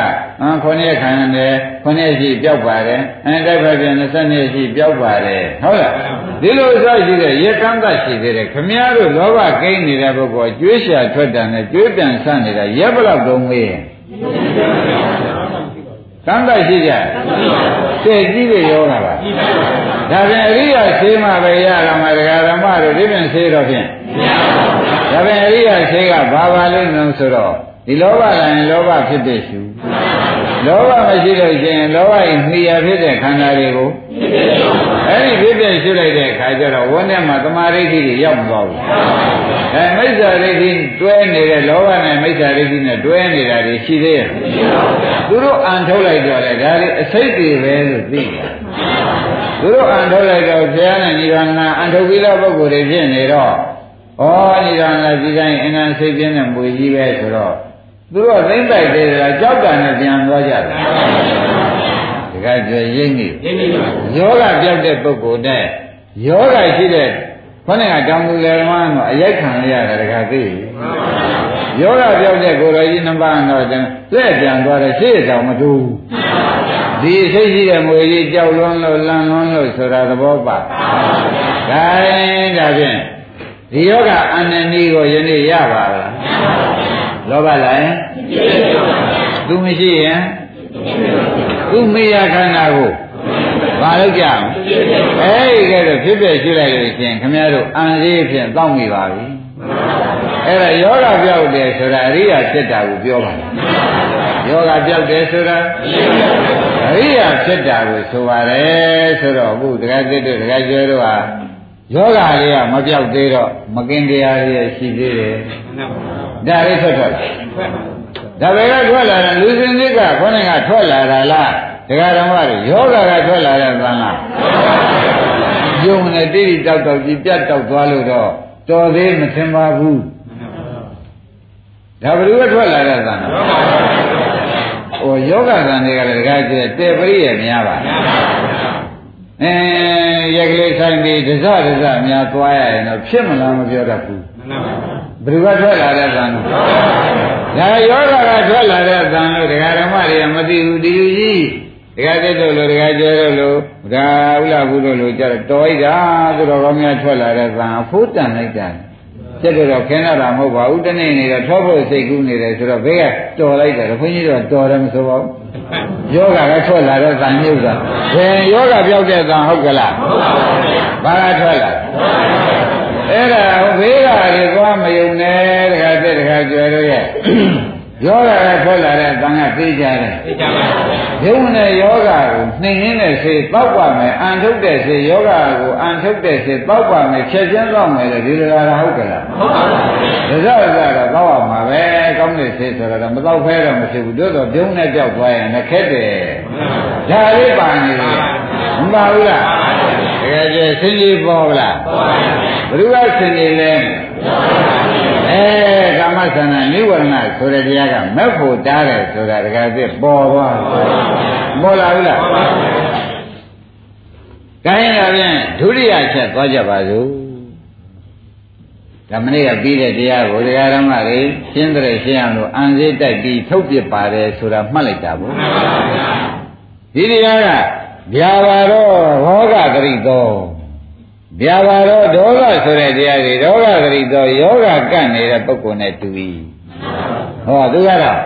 အန်9ရက်ခံရတယ်9ရက်ရှိပြောက်ပါတယ်အဲတိုက်ဖက်ပြန်20ရက်ရှိပြောက်ပါတယ်ဟုတ်လားဒီလိုဆိုရှိတဲ့ရက်ကန်းသရှိသေးတယ်ခမည်းတော်လောဘကိန်းနေတဲ့ပုဂ္ဂိုလ်ကျွေးရှာထွက်တာနဲ့ကျွေးပြန်ဆန့်နေတာရက်ဘလောက်တုံးမေးရင်ကံတရှိကြစိတ်ကြီးတဲ့ယောဂပါဒါပြန်အရိယာဆေးမှပဲရတာမှာဒကာဓမ္မတို့ဒီပြန်ဆေးတော့ဖြင့်ဒါပြန်အရိယာဆေးကဘာပါလိမ့်မလို့ဆိုတော့ ဒီလောဘလည်းလောဘဖြစ်တဲ့ရှုလောဘမရှိလို့ရှိရင်လောဘရင်နှီးရဖြစ်တဲ့ခန္ဓာတွေကိုအဲ့ဒီဖြစ်တဲ့ရှုလိုက်တဲ့အခါကျတော့ဝန်းထဲမှာသမာဓိဋ္ဌိတွေရောက်မသွားဘူးအဲမိစ္ဆာဒိဋ္ဌိတွဲနေတဲ့လောဘနဲ့မိစ္ဆာဒိဋ္ဌိနဲ့တွဲနေတာတွေရှိသေးရဲ့သူတို့အန်ထုတ်လိုက်တော့လေဒါတွေအစိတ်တွေပဲလို့သိတယ်သူတို့အန်ထုတ်လိုက်တော့ဘုရားနဲ့နိဗ္ဗာန်အန်ထုတ်ပြီးတဲ့ပုဂ္ဂိုလ်တွေဖြစ်နေတော့ဩနိဗ္ဗာန်ဒီတိုင်းအင်္ဂန်စိတ်ပြင်းတဲ့မွေကြီးပဲဆိုတော့ သူတို့သိမ့်တိုက်သေးတယ်ကြောက်တာနဲ့ပြန်သွားကြတယ်ဒီကကြရိမ့်နေယောဂပြောက်တဲ့ပုဂ္ဂိုလ်နဲ့ယောဂရှိတဲ့ခေါင်းကတောင်သူလေမန်းတော့အရိုက်ခံရတာတခါသိယောဂပြောက်တဲ့ကိုယ်တော်ကြီးနှစ်ပါးတော့လက်ပြန်သွားတယ်ရှေ့ဆောင်မတူဘူးဒီစိတ်ရှိတဲ့မွေကြီးကြောက်လွန်းလို့လန့်လွန်းလို့ဆိုတာသဘောပါဒါရင်ဒါဖြင့်ဒီယောဂအန္တနည်းကိုယနေ့ရပါလား လောဘလိုက်သူမရှိရင်သူမေယခန္ဓာကိုဘာလို့ကြအောင်အဲ့ဒီကဲတော့ဖြစ်ဖြစ်ရှိလိုက်လို့ရှင်ခင်ဗျားတို့အံသေးဖြင့်တောင်းမိပါပြီအဲ့ဒါယောဂပြောက်တယ်ဆိုတာအရိယာဖြစ်တာကိုပြောပါယောဂပြောက်တယ်ဆိုတာအရိယာဖြစ်တာကိုဆိုပါတယ်ဆိုတော့အခုတခါတည်းတို့တခါကျွဲတို့ဟာ ယောဂလေးကမပြောက်သေးတော့မကင်တရားလေးရှိသေးတယ်ဒါလေးထွက်ထွက်ဒါပဲကထွက်လာတာလူစင်စစ်ကခေါင်းကထွက်လာတာလားတရားဓမ္မတွေယောဂကထွက်လာတဲ့သံလားယုံနဲ့တိတိတောက်တောက်ကြီးပြတ်တောက်သွားလို့တော့တော်သေးမထင်ပါဘူးဒါဘယ်လိုထွက်လာတဲ့သံလားဟိုယောဂသံတွေကလည်းတကားကျတဲ့ပရိယေများပါ အဲရက်ကလေးဆိုင်ပြီးဒဇဒဇများသွားရရင်တော့ဖြစ်မလားမပြောတတ်ဘူးဘယ်သူကထွက်လာတဲ့သံလို့ဒါယောဂကထွက်လာတဲ့သံလို့ဒကာဓမ္မတွေကမသိဘူးဒီလူကြီးဒကာတက်တို့လို့ဒကာကျဲတို့လို့ဒါဥလာဘူးတို့လို့ကြတော့တော်လိုက်တာသူတော်ကောင်းများထွက်လာတဲ့သံအဖို့တန်လိုက်တာ ကျက်တော့ခင်းရတာမဟုတ်ပါဘူးတနေ့နေတော့ထောဖို့စိတ်ကူးနေတယ်ဆိုတော့ဘေးကတော်လိုက်တယ်ဘုန်းကြီးတို့တော်တယ်မဆိုပါဘူးယောဂကထွက်လာတဲ့သံမြုပ်တာဘယ်ယောဂပြောက်တဲ့သံဟုတ်ကလားဘာကထွက်လာအဲ့ဒါဘေးကတွေသွားမယုံနဲ့တခါတက်တခါကြွယ်လို့ရဲ့ယောဂကထွက်လာတဲ့သံကသိကြတယ်သိကြပါဘူး ယုံနဲ့ယောဂကိုနှိမ်ရင်းတဲ့စိတ်တောက်ပါမယ်အန်ထုတ်တဲ့စိတ်ယောဂကိုအန်ထုတ်တဲ့စိတ်တောက်ပါမယ်ဖြည့်ကျင်းတော့မယ်လေဒီလိုလားဟုတ်ကလားဟုတ်ပါဘူးဒါကြတော့တောက်ရမှာပဲကောင်းတဲ့စိတ်ဆိုတော့မတောက်ဖဲတော့မဖြစ်ဘူးတို့တော့ပြုံးနဲ့ကြောက်သွားရင်လည်းခက်တယ်ဒါလေးပါနေတယ်မပါဘူးလားတကယ်ကျဆင်းကြီးပေါ်လားပေါ်ပါဘူးဘယ်သူကဆင်းနေလဲ အဲကာမသန္တာနိဝရဏဆိုတဲ့တရားကမက်ဖို့တားတယ်ဆိုတာတကယ်ပြပေါ်သွားပေါ်လာဘူးလားကိုင်းလာပြန်ဒုတိယချက်သွားကြပါစို့ဓမ္မနေ့ကပြီးတဲ့တရားကိုတရားဓမ္မတွေရှင်းတဲ့ရှင်းအောင်လို့အံသေးတိုက်ပြီးထုတ်ပြပါတယ်ဆိုတာမှတ်လိုက်တာဘုဒီတရားကဗျာပါတော့ဟောကဂရိသော ဗျာပါတော့ဒေါသဆိုတဲ့တရားတွေဒေါသဂရိသောယောဂကန့်နေတဲ့ပုဂ္ဂိုလ်နဲ့တူ၏ဟောသူကတော့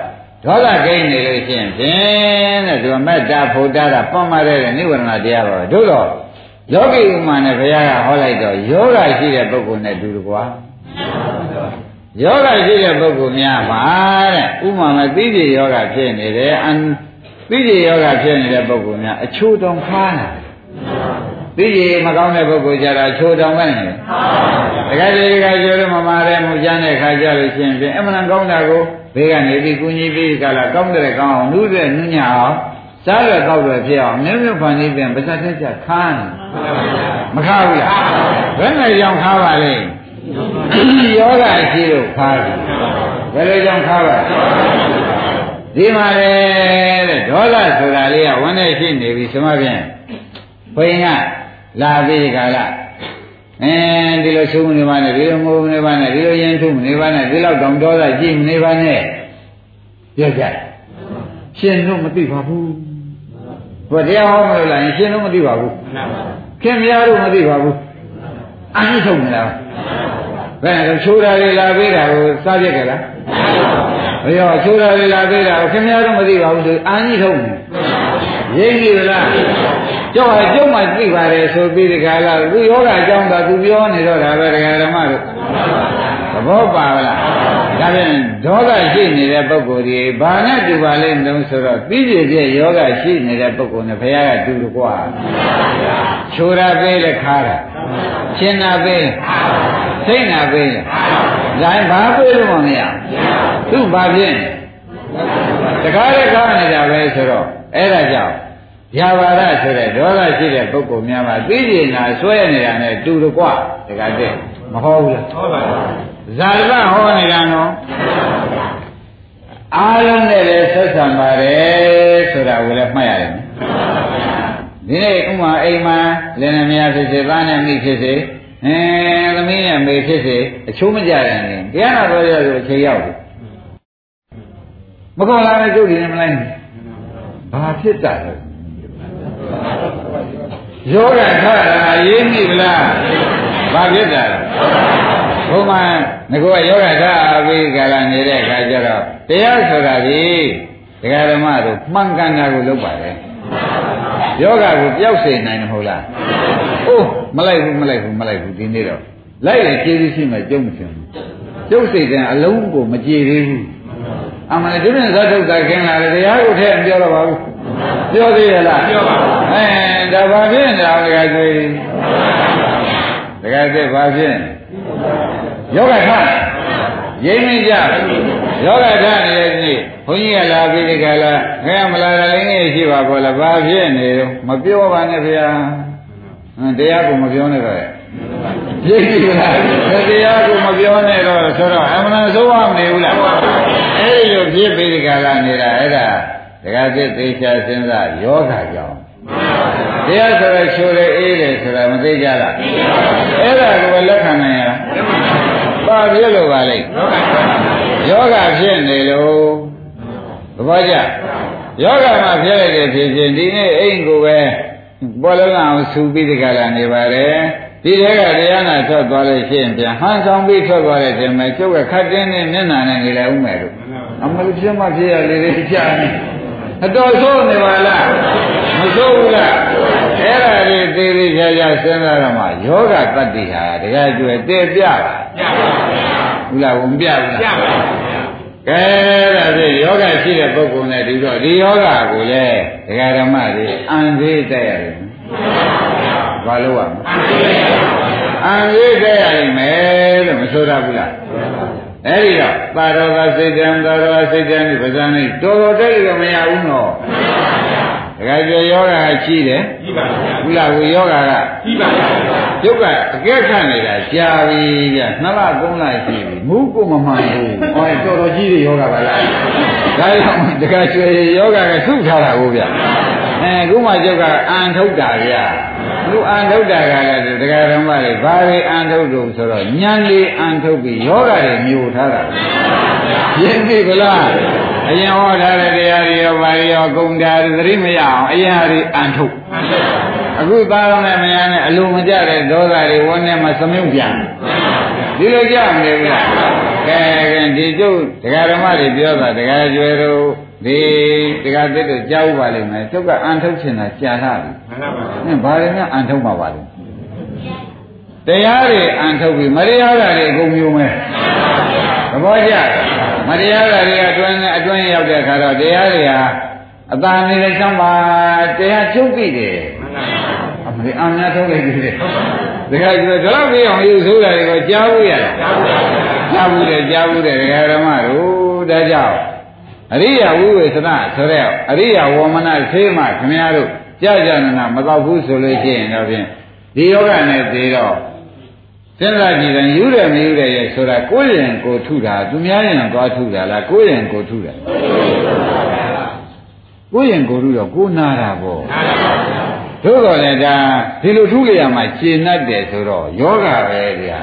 ဒေါသကိန်းနေလို့ရှိရင်ဖြင့်တဲ့သူမက်တာဖို့တာတာပွန်မာတဲ့နိဝရဏတရားပါပဲတို့တော့ယောဂီဥမာနဲ့ဘုရားကဟောလိုက်တော့ယောဂရှိတဲ့ပုဂ္ဂိုလ်နဲ့တူတယ်ကွာယောဂရှိတဲ့ပုဂ္ဂိုလ်များပါတဲ့ဥမာမဲ့သိတိယောဂဖြစ်နေတယ်အန်သိတိယောဂဖြစ်နေတဲ့ပုဂ္ဂိုလ်များအချိုးတောင်ခါလာ သိတိမကောင်းတဲ့ပုဂ္ဂိုလ်ကြတာချိုးတောင်ပဲနေတကယ်တည်းကကျိုးလို့မမာတဲ့မူကျမ်းတဲ့ခါကြလို့ရှိရင်အမှန်ကောင်းတာကိုဘေးကနေပြီးကုညီပြီးကလာကောင်းတဲ့ကောင်းအောင်နှူးတဲ့နှညအောင်စားရတော့ရဖြစ်အောင်မြဲမြဲဖန်ပြီးပြန်ပါဇက်တက်ကြခန်းမခါဘူးလားဘယ်နဲ့ကြောင့်ခါပါလဲယောဂရှိလို့ခါတယ်ဘယ်လိုကြောင့်ခါပါဒီမှာလေတဲ့ဒေါသဆိုတာလေးကဝန်းနေရှိနေပြီစမဖြင့်ဘုရင်က လာပြီးခါလားအဲဒီလိုဆုံးနေပါနဲ့ဒီလိုမိုးနေပါနဲ့ဒီလိုရင်ထုနေပါနဲ့ဒီလောက်တောင်ဒေါသကြည့်နေပါနဲ့ပြောကြရှင်တို့မသိပါဘူးဘုရားဟောမလို့လားရှင်တို့မသိပါဘူးခင်ဗျားတို့မသိပါဘူးအမှုထုတ်နေလားဘယ်လိုချိုးတာလေးလာပေးတာကိုစားပြက်ကြလားဘယ်ရောချိုးတာလေးလာပေးတာကိုခင်ဗျားတို့မသိပါဘူးဆိုအာကြီးထုတ်နေ ရိပ်ပြီလားကျောက်ဟာကျုံမှသိပါတယ်ဆိုပြီးဒီကလာသူယောဂအကြောင်းကသူပြောနေတော့ဒါပဲဒကာဓမ္မတို့သဘောပါလားဒါဖြင့်ဒေါသရှိနေတဲ့ပုဂ္ဂိုလ်ဒီဘာနဲ့တူပါလိမ့်မလို့ဆိုတော့ပြီးပြည့်ပြည့်ယောဂရှိနေတဲ့ပုဂ္ဂိုလ်နဲ့ဘုရားကတူတယ်ကွာချိုးရပေးလေခါတာရှင်းတာပေးစိတ်နာပေးဒါဘာပေးလို့မရသူ့ဘာဖြစ်တကားတဲ့ကားနေတာပဲဆိုတော့အဲ့ဒါကြောင့် ဗျာပါဒဆိုတဲ့ဒေါသရှိတဲ့ပုဂ္ဂိုလ်များမှာသိကျင်တာဆွဲနေတာနဲ့တူတယ်ကွာတကားတဲ့မဟုတ်ဘူးလားဟုတ်ပါဘူးဇာတဟောနေတာနော်အားလုံးနဲ့လည်းဆက်ဆံပါတယ်ဆိုတာကိုလည်းမှတ်ရတယ်ဒီနေ့ဥမာအိမ်မှာလင်းနေမရဖြစ်စေသားနဲ့မိဖြစ်စေအဲသမီးနဲ့မေဖြစ်စေအချိုးမကြတယ်နေတရားနာတော်ရဆိုအချိန်ရောက်ပြီမကောလာတဲ့ကျုပ်ဒီနဲ့မလိုက်ဘူးဘာဖြစ်တာလဲ ယောဂခါတာရေးမိဗလားဘာဖြစ်တာလဲဘုမငါကယောဂခါပြီးကြလာနေတဲ့အခါကျတော့တရားဆိုတာဒီဒကာဓမ္မတို့မှန်ကန်တာကိုလုပ်ပါလေယောဂကိုပျောက်စေနိုင်တယ်မဟုတ်လားအိုးမလိုက်ဘူးမလိုက်ဘူးမလိုက်ဘူးဒီနေ့တော့လိုက်ရင်ကျေးဇူးရှိမှကျုံမရှင်ဘူးကျုပ်စိတ်ကအလုံးကိုမကြည်သေးဘူး အမှန်တူနဲ့ဇတ်ထုတ်တာခင်လာတယ်တရားကိုထဲမပြောတော့ပါဘူးပြောသေးရလားပြောပါဘူးအဲဒါဘာဖြစ်နေတာတကယ်ကျွေးတကယ်တဲ့ဘာဖြစ်ယောဂထရိမ့်မိကြယောဂထနေတဲ့နေ့ဘုန်းကြီးကလာပြီးဒီကလာခဲမလာတာလည်းငယ်ရှိပါဘောလားဘာဖြစ်နေတော့မပြောပါနဲ့ဗျာတရားကိုမပြောနဲ့တော့ ပြည့်ပြီလားတရားကိုမပြောနဲ့တော့ဆိုတော့အမှန်ဆိုးရမနေဘူးလားအဲ့ဒီလိုပြည့်ပြီးဒီကလာနေတာအဲ့ဒါတခါတည်းသေချာစဉ်းစားယောဂကြောင့်တရားဆိုရချိုးလေအေးတယ်ဆိုတာမသိကြလားအဲ့ဒါကိုလက်ခံနိုင်ရလားဘာဖြစ်လို့ပါလဲယောဂဖြစ်နေလို့သဘောကျယောဂမှာဖြစ်လိုက်တဲ့ဖြစ်ချင်းဒီနေ့အိမ်ကိုပဲပေါ်လုံးအောင်ဆူပြီးဒီကလာနေပါတယ် ဒီထဲကတရားနာထွက်သွားလို့ရှိရင်ပြန်ဟန်ဆောင်ပြီးထွက်သွားတဲ့တင်မဲ့ကျုပ်ကခတ်တင်းနဲ့မျက်နှာနဲ့နေလိုက်ဦးမယ်လို့အမလို့ဖြစ်မှဖြစ်ရလေလေကြာနေအတော်ဆိုးနေပါလားမဆိုးဘူးလားအဲ့ဒါလေးသေးသေးချာချာစဉ်းစားရမှာယောဂတတ္တိဟာတကယ်ကျွယ်တည်ပြပါပြပါဘူးလားဝင်ပြဘူးလားပြပါကဲဒါဖြင့်ယောဂရှိတဲ့ပုဂ္ဂိုလ်နဲ့ဒီတော့ဒီယောဂကိုလေဒကာဓမ္မတွေအံသေးတက်ရတယ် ဘာလို့ရမလဲအံသေးတက်ရလိမ့်မယ်လို့မဆိုရဘူးလားအဲ့ဒီတော့ပါတော်ကစိတ်တံသာတော်စိတ်တံဒီပဇာနေတော်တော်တက်လို့မရဘူးနော်တခါကျယောဂကရှိတယ်ရှိပါဗျာဘုလားကိုယောဂကရှိပါဗျာကျုပ်ကအကဲခတ်နေတာကြာပြီဗျာနှစ်လသုံးလရှိပြီမူးကိုမမှန်ဘူးဟောတော်တော်ကြီးတဲ့ယောဂပါလားဒါကြောင့်တခါကျယောဂကသုထားတာကိုဗျာ အဲခုမှကျုပ်ကအန်ထုတ်တာဗျာလူအန်ထုတ်တာကလည်းတရားဓမ္မတွေဘာတွေအန်ထုတ်လို့ဆိုတော့ဉာဏ်လေးအန်ထုတ်ပြီးယောဂတွေမျိုးထားတာရင်းပြီဗလားအရင်ဟောထားတဲ့တရားတွေရောဘာတွေရောဂုံတာသတိမရအောင်အရင်ဟာတွေအန်ထုတ်အခုသားတော်နဲ့မယားနဲ့အလိုမကျတဲ့ဒေါသတွေဝန်းထဲမှာသမုတ်ပြန်ဒီလိုကြမနေဘူးလားကဲကဲဒီကျုပ်တရားဓမ္မတွေပြောတာတရားကျွဲတို့ ဒီတရားသစ်တို့ကြားဥပါလိမ့်မယ်ကျုပ်ကအန်ထုတ်ချင်တာကြာလာပြီမှန်ပါပါဘာတွေနဲ့အန်ထုတ်မှာပါလဲတရားတွေအန်ထုတ်ပြီးမတရားတာတွေအကုန်မျိုးမဲသဘောကျမတရားတာတွေအတွင်းနဲ့အတွင်းရောက်တဲ့အခါတော့တရားတွေဟာအသာနေတဲ့ချမ်းပါတရားချုပ်ပြီတယ်အမလေးအများထုတ်လိုက်ပြီတယ်ဒါကြိုတော့ဒီလောက်ပြီးအောင်ယူဆိုးတာတွေကိုကြားဘူးရတယ်ကြားဘူးတယ်ကြားဘူးတယ်ဒကာဓမ္မတို့ဒါကြောင့် အရိယဝိဝေသနာဆိုတဲ့အရိယဝမနသေမခင်ဗျားတို့ကြာကြာနာနာမတော့ဘူးဆိုလို့ရှိရင်တော့ဖြင့်ဒီယောဂနဲ့သေးတော့စဉ်းစားကြည့်ရင်ယူတယ်မယူတယ်ရဲ့ဆိုတာကိုယ်ရင်ကိုထုတာသူများရင်သွားထုတာလားကိုယ်ရင်ကိုထုတာကိုယ်ရင်ကိုထုတော့ကိုနာတာပေါ့ဒသို့တော်လည်းဒါဒီလိုထုလိုက်ရမှရှင်းတတ်တယ်ဆိုတော့ယောဂပဲဗျာ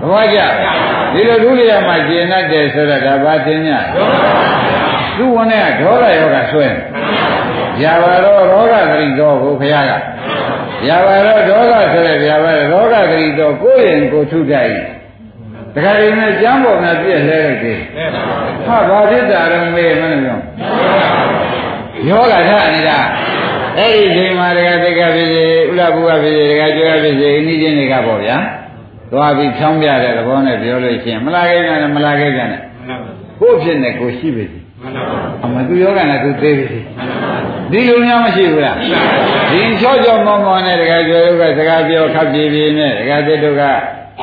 သဘောကျဒီလိုထုလိုက်ရမှရှင်းတတ်တယ်ဆိုတော့ဒါဘာသိ냐သူ့ဝင်တဲ့ဒေါသယောဂဆွဲရပါတော့ရောဂဂရိတော်ကိုခရကရပါတော့ဒေါသဆိုတဲ့ဗျာပါရောဂဂရိတော်ကိုယ်ရင်ကိုထုတတ်၏တခါတည်းနဲ့ကျမ်းပေါ်မှာပြည့်လဲလိုက်သေးဟာဘာဖြစ်တာတော့မေးမလို့ပြောယောဂထနေတာအဲ့ဒီချိန်မှာတကယ်တကယ်ဖြစ်စေဥလဘုရားဖြစ်စေတကယ်ကျွဲဖြစ်စေအနည်းချင်းတွေကပေါ့ဗျာ သွားပြီးဖြောင်းပြတဲ့သဘောနဲ့ပြောလို့ရှိရင်မလာခဲ့ကြနဲ့မလာခဲ့ကြနဲ့ကိုယ့်ဖြစ်နေကိုရှိပြီအမသူယောဂနဲ့သူသေးပြီဒီလိုများမရှိဘူးလားဒီချောချောမောမောနဲ့တကယ်ကျွဲတို့ကစကားပြောခပ်ပြေးပြေးနဲ့တကယ်သစ်တို့က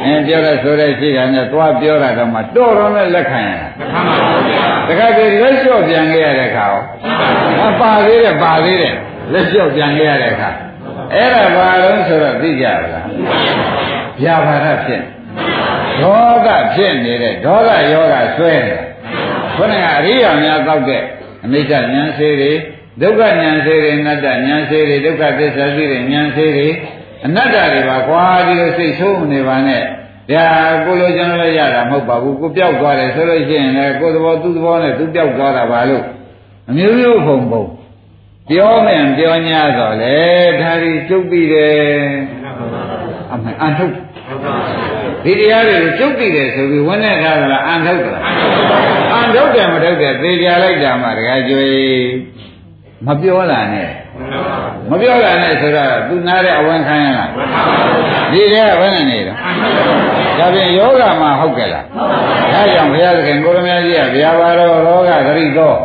အင်းပြောတဲ့ဆိုတဲ့ရှိတာနဲ့သွားပြောတာတော့မှတော့တော့နဲ့လက်ခံရတာတခါတည်းလက်လျှော့ပြန်ခဲ့ရတဲ့ခါရောပါသေးတယ်ပါသေးတယ်လက်လျှော့ပြန်ခဲ့ရတဲ့ခါအဲ့ဒါဘာလို့ဆိုတော့သိကြလား ဗျာပါဒဖြစ်ဒေါသဖြစ်နေတဲ့ဒေါသယောဂဆွဲနေတာခုနကအရိယာများတောက်တဲ့အနိစ္စဉာဏ်စေတွေဒုက္ခဉာဏ်စေတွေအနတ္တဉာဏ်စေတွေဒုက္ခသစ္စာသိတဲ့ဉာဏ်စေတွေအနတ္တတွေပါကွာဒီလိုစိတ်ဆိုးနေပါနဲ့ဒါကိုလိုကျွန်တော်လည်းရတာမဟုတ်ပါဘူးကိုပြောက်သွားတယ်ဆိုလို့ရှိရင်လည်းကိုယ်သဘောသူ့သဘောနဲ့သူပြောက်သွားတာပါလို့အမျိုးမျိုးဖုံဖုံပြောမယ်ပြော냐တော့လေဒါဒီကျုပ်ပြီးတယ်အမှန်အထုတ် ဒီတရားတွေကိုကျုပ်ပြီးတယ်ဆိုပြီးဝန်းနဲ့ထားသလားအန်ထုတ်သလားအန်ထုတ်တယ်မထုတ်တယ်သေကြလိုက်တာမှတခါကြွေမပြောလာနဲ့မပြောလာနဲ့ဆိုတော့သူနားတဲ့အဝန်ခံရလားဒီတည်းကဘယ်နဲ့နေတော့ဒါဖြင့်ယောဂမှာဟုတ်ကြလားဒါကြောင့်ဘုရားသခင်ကိုရမကြီးကဗျာပါတော့ရောဂသတိတော့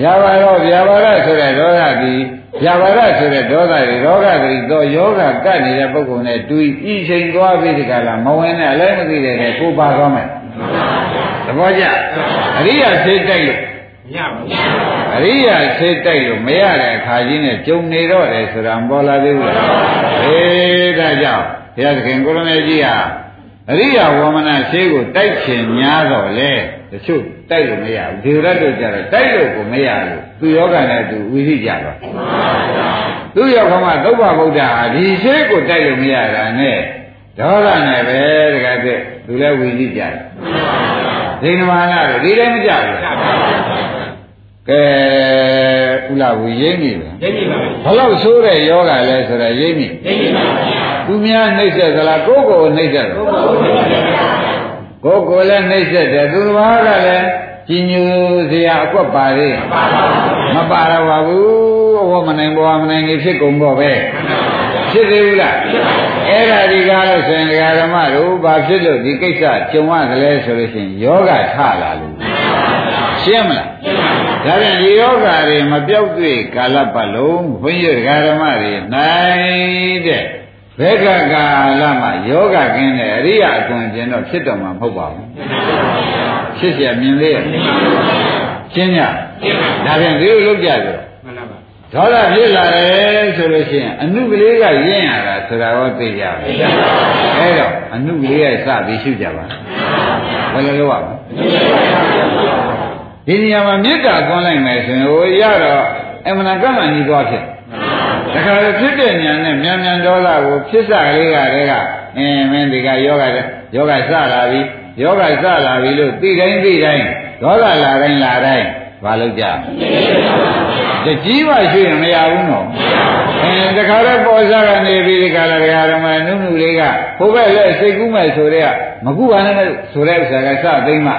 ဗျာပါတော့ဗျာပါရဆိုတဲ့ဒေါသဒီ ဗျာပါရဆိုတဲ့ဒေါသတွေရောဂသတိတော့ယောဂကတ်နေတဲ့ပုဂ္ဂိုလ်နဲ့တူဤချိန်သွားပြီးဒီကလာမဝင်နဲ့အလဲမသိတဲ့ကိုပါသွားမယ်သဘောကျအရိယာစိတ်တိုက်လို့မရဘူးအရိယာစိတ်တိုက်လို့မရတဲ့အခါကြီးနဲ့ကြုံနေတော့တယ်ဆိုတာမပေါ်လာသေးဘူးလားအေးဒါကြောင့်ဘုရားသခင်ကိုရမေကြီးဟာအရိယာဝမနာရှိကိုတိုက်ချင်များတော့လေ တချို့တိုက်လို့မရဘူးဒေဝရတ်တို့ကြတော့တိုက်လို့ကိုမရဘူးသူယောဂနဲ့သူဝိသိကြတော့သူယောဂမှာသုဘဗုဒ္ဓဟာဒီရှိကိုတိုက်လို့မရတာနဲ့ဒေါသနဲ့ပဲတကယ်တည်းသူလည်းဝိသိကြတယ်ဒိဋ္ဌမာနတို့ဒီလည်းမကြဘူးကဲဥလာဝီရိမ့်နေပဲရိမ့်နေပါဘလောက်ဆိုးတဲ့ယောဂလဲဆိုတော့ရိမ့်နေရိမ့်နေပါသူများနှိမ့်ဆက်သလားကိုယ်ကိုယ်နှိမ့်ဆက်တယ်ကိုယ်ကို ယ်လည်းနှိမ့်ဆက်တယ်သူတစ်ပါးကလည်းကြီးညိုစရာအကွက်ပါသေးမပါတော့ပါဘူးအဝမနိုင်ဘောမနိုင်ကြီးဖြစ်ကုန်တော့ပဲဖြစ်သေးဘူးလားအဲ့ဒါဒီကားလို့ဆိုရင်ဒကာဓမ္မတို့ဘာဖြစ်လို့ဒီကိစ္စကြုံရတယ်ဆိုလို့ရှိရင်ယောဂထလာလို့ရှင်းမလားဒါပြန်ဒီယောဂတွေမပြောက်တွေ့ကာလပတ်လုံးဘုန်းကြီးဒကာဓမ္မတွေနိုင်တဲ့ ဘက်ကကာလမှာယောဂကင်းတဲ့အရိယာအသွင်ကျင်တော့ဖြစ်တော်မှာမဟုတ်ပါဘူးဖြစ်เสียမြင်လေးရရှင်းညဒါပြန်ဒီလိုလုပ်ကြတယ်ဒေါသဖြစ်လာတယ်ဆိုလို့ရှိရင်အနုကလေးကရင့်ရတာဆိုတာရောသိကြပါဘူးအဲတော့အနုကလေးကစပြီးရှုကြပါဘယ်လိုလုပ်ရမလဲဒီနေရာမှာမေတ္တာသွန်းလိုက်မယ်ဆိုရင်ဟိုရတော့အမှန်ကမှညီသွားဖြစ် တခါလေဖြစ်တဲ့ညာနဲ့မြန်မြန်ဒေါသကိုဖြစ်စကလေးကတည်းကအင်းမင်းဒီကယောဂတဲ့ယောဂစလာပြီယောဂစလာပြီလို့သိတိုင်းသိတိုင်းဒေါသလာတိုင်းလာတိုင်းဘာလုပ်ကြတကြီးပါရှိရင်မရဘူးနော်အင်းတခါတော့ပေါ်စားကနေပြီးဒီကလာတရားဓမ္မနုနုလေးကဟိုဘက်လက်စိတ်ကူးမဲ့ဆိုတဲ့ကမကူပါနဲ့ဆိုတဲ့ဥစ္စာကစသိမ့်မှ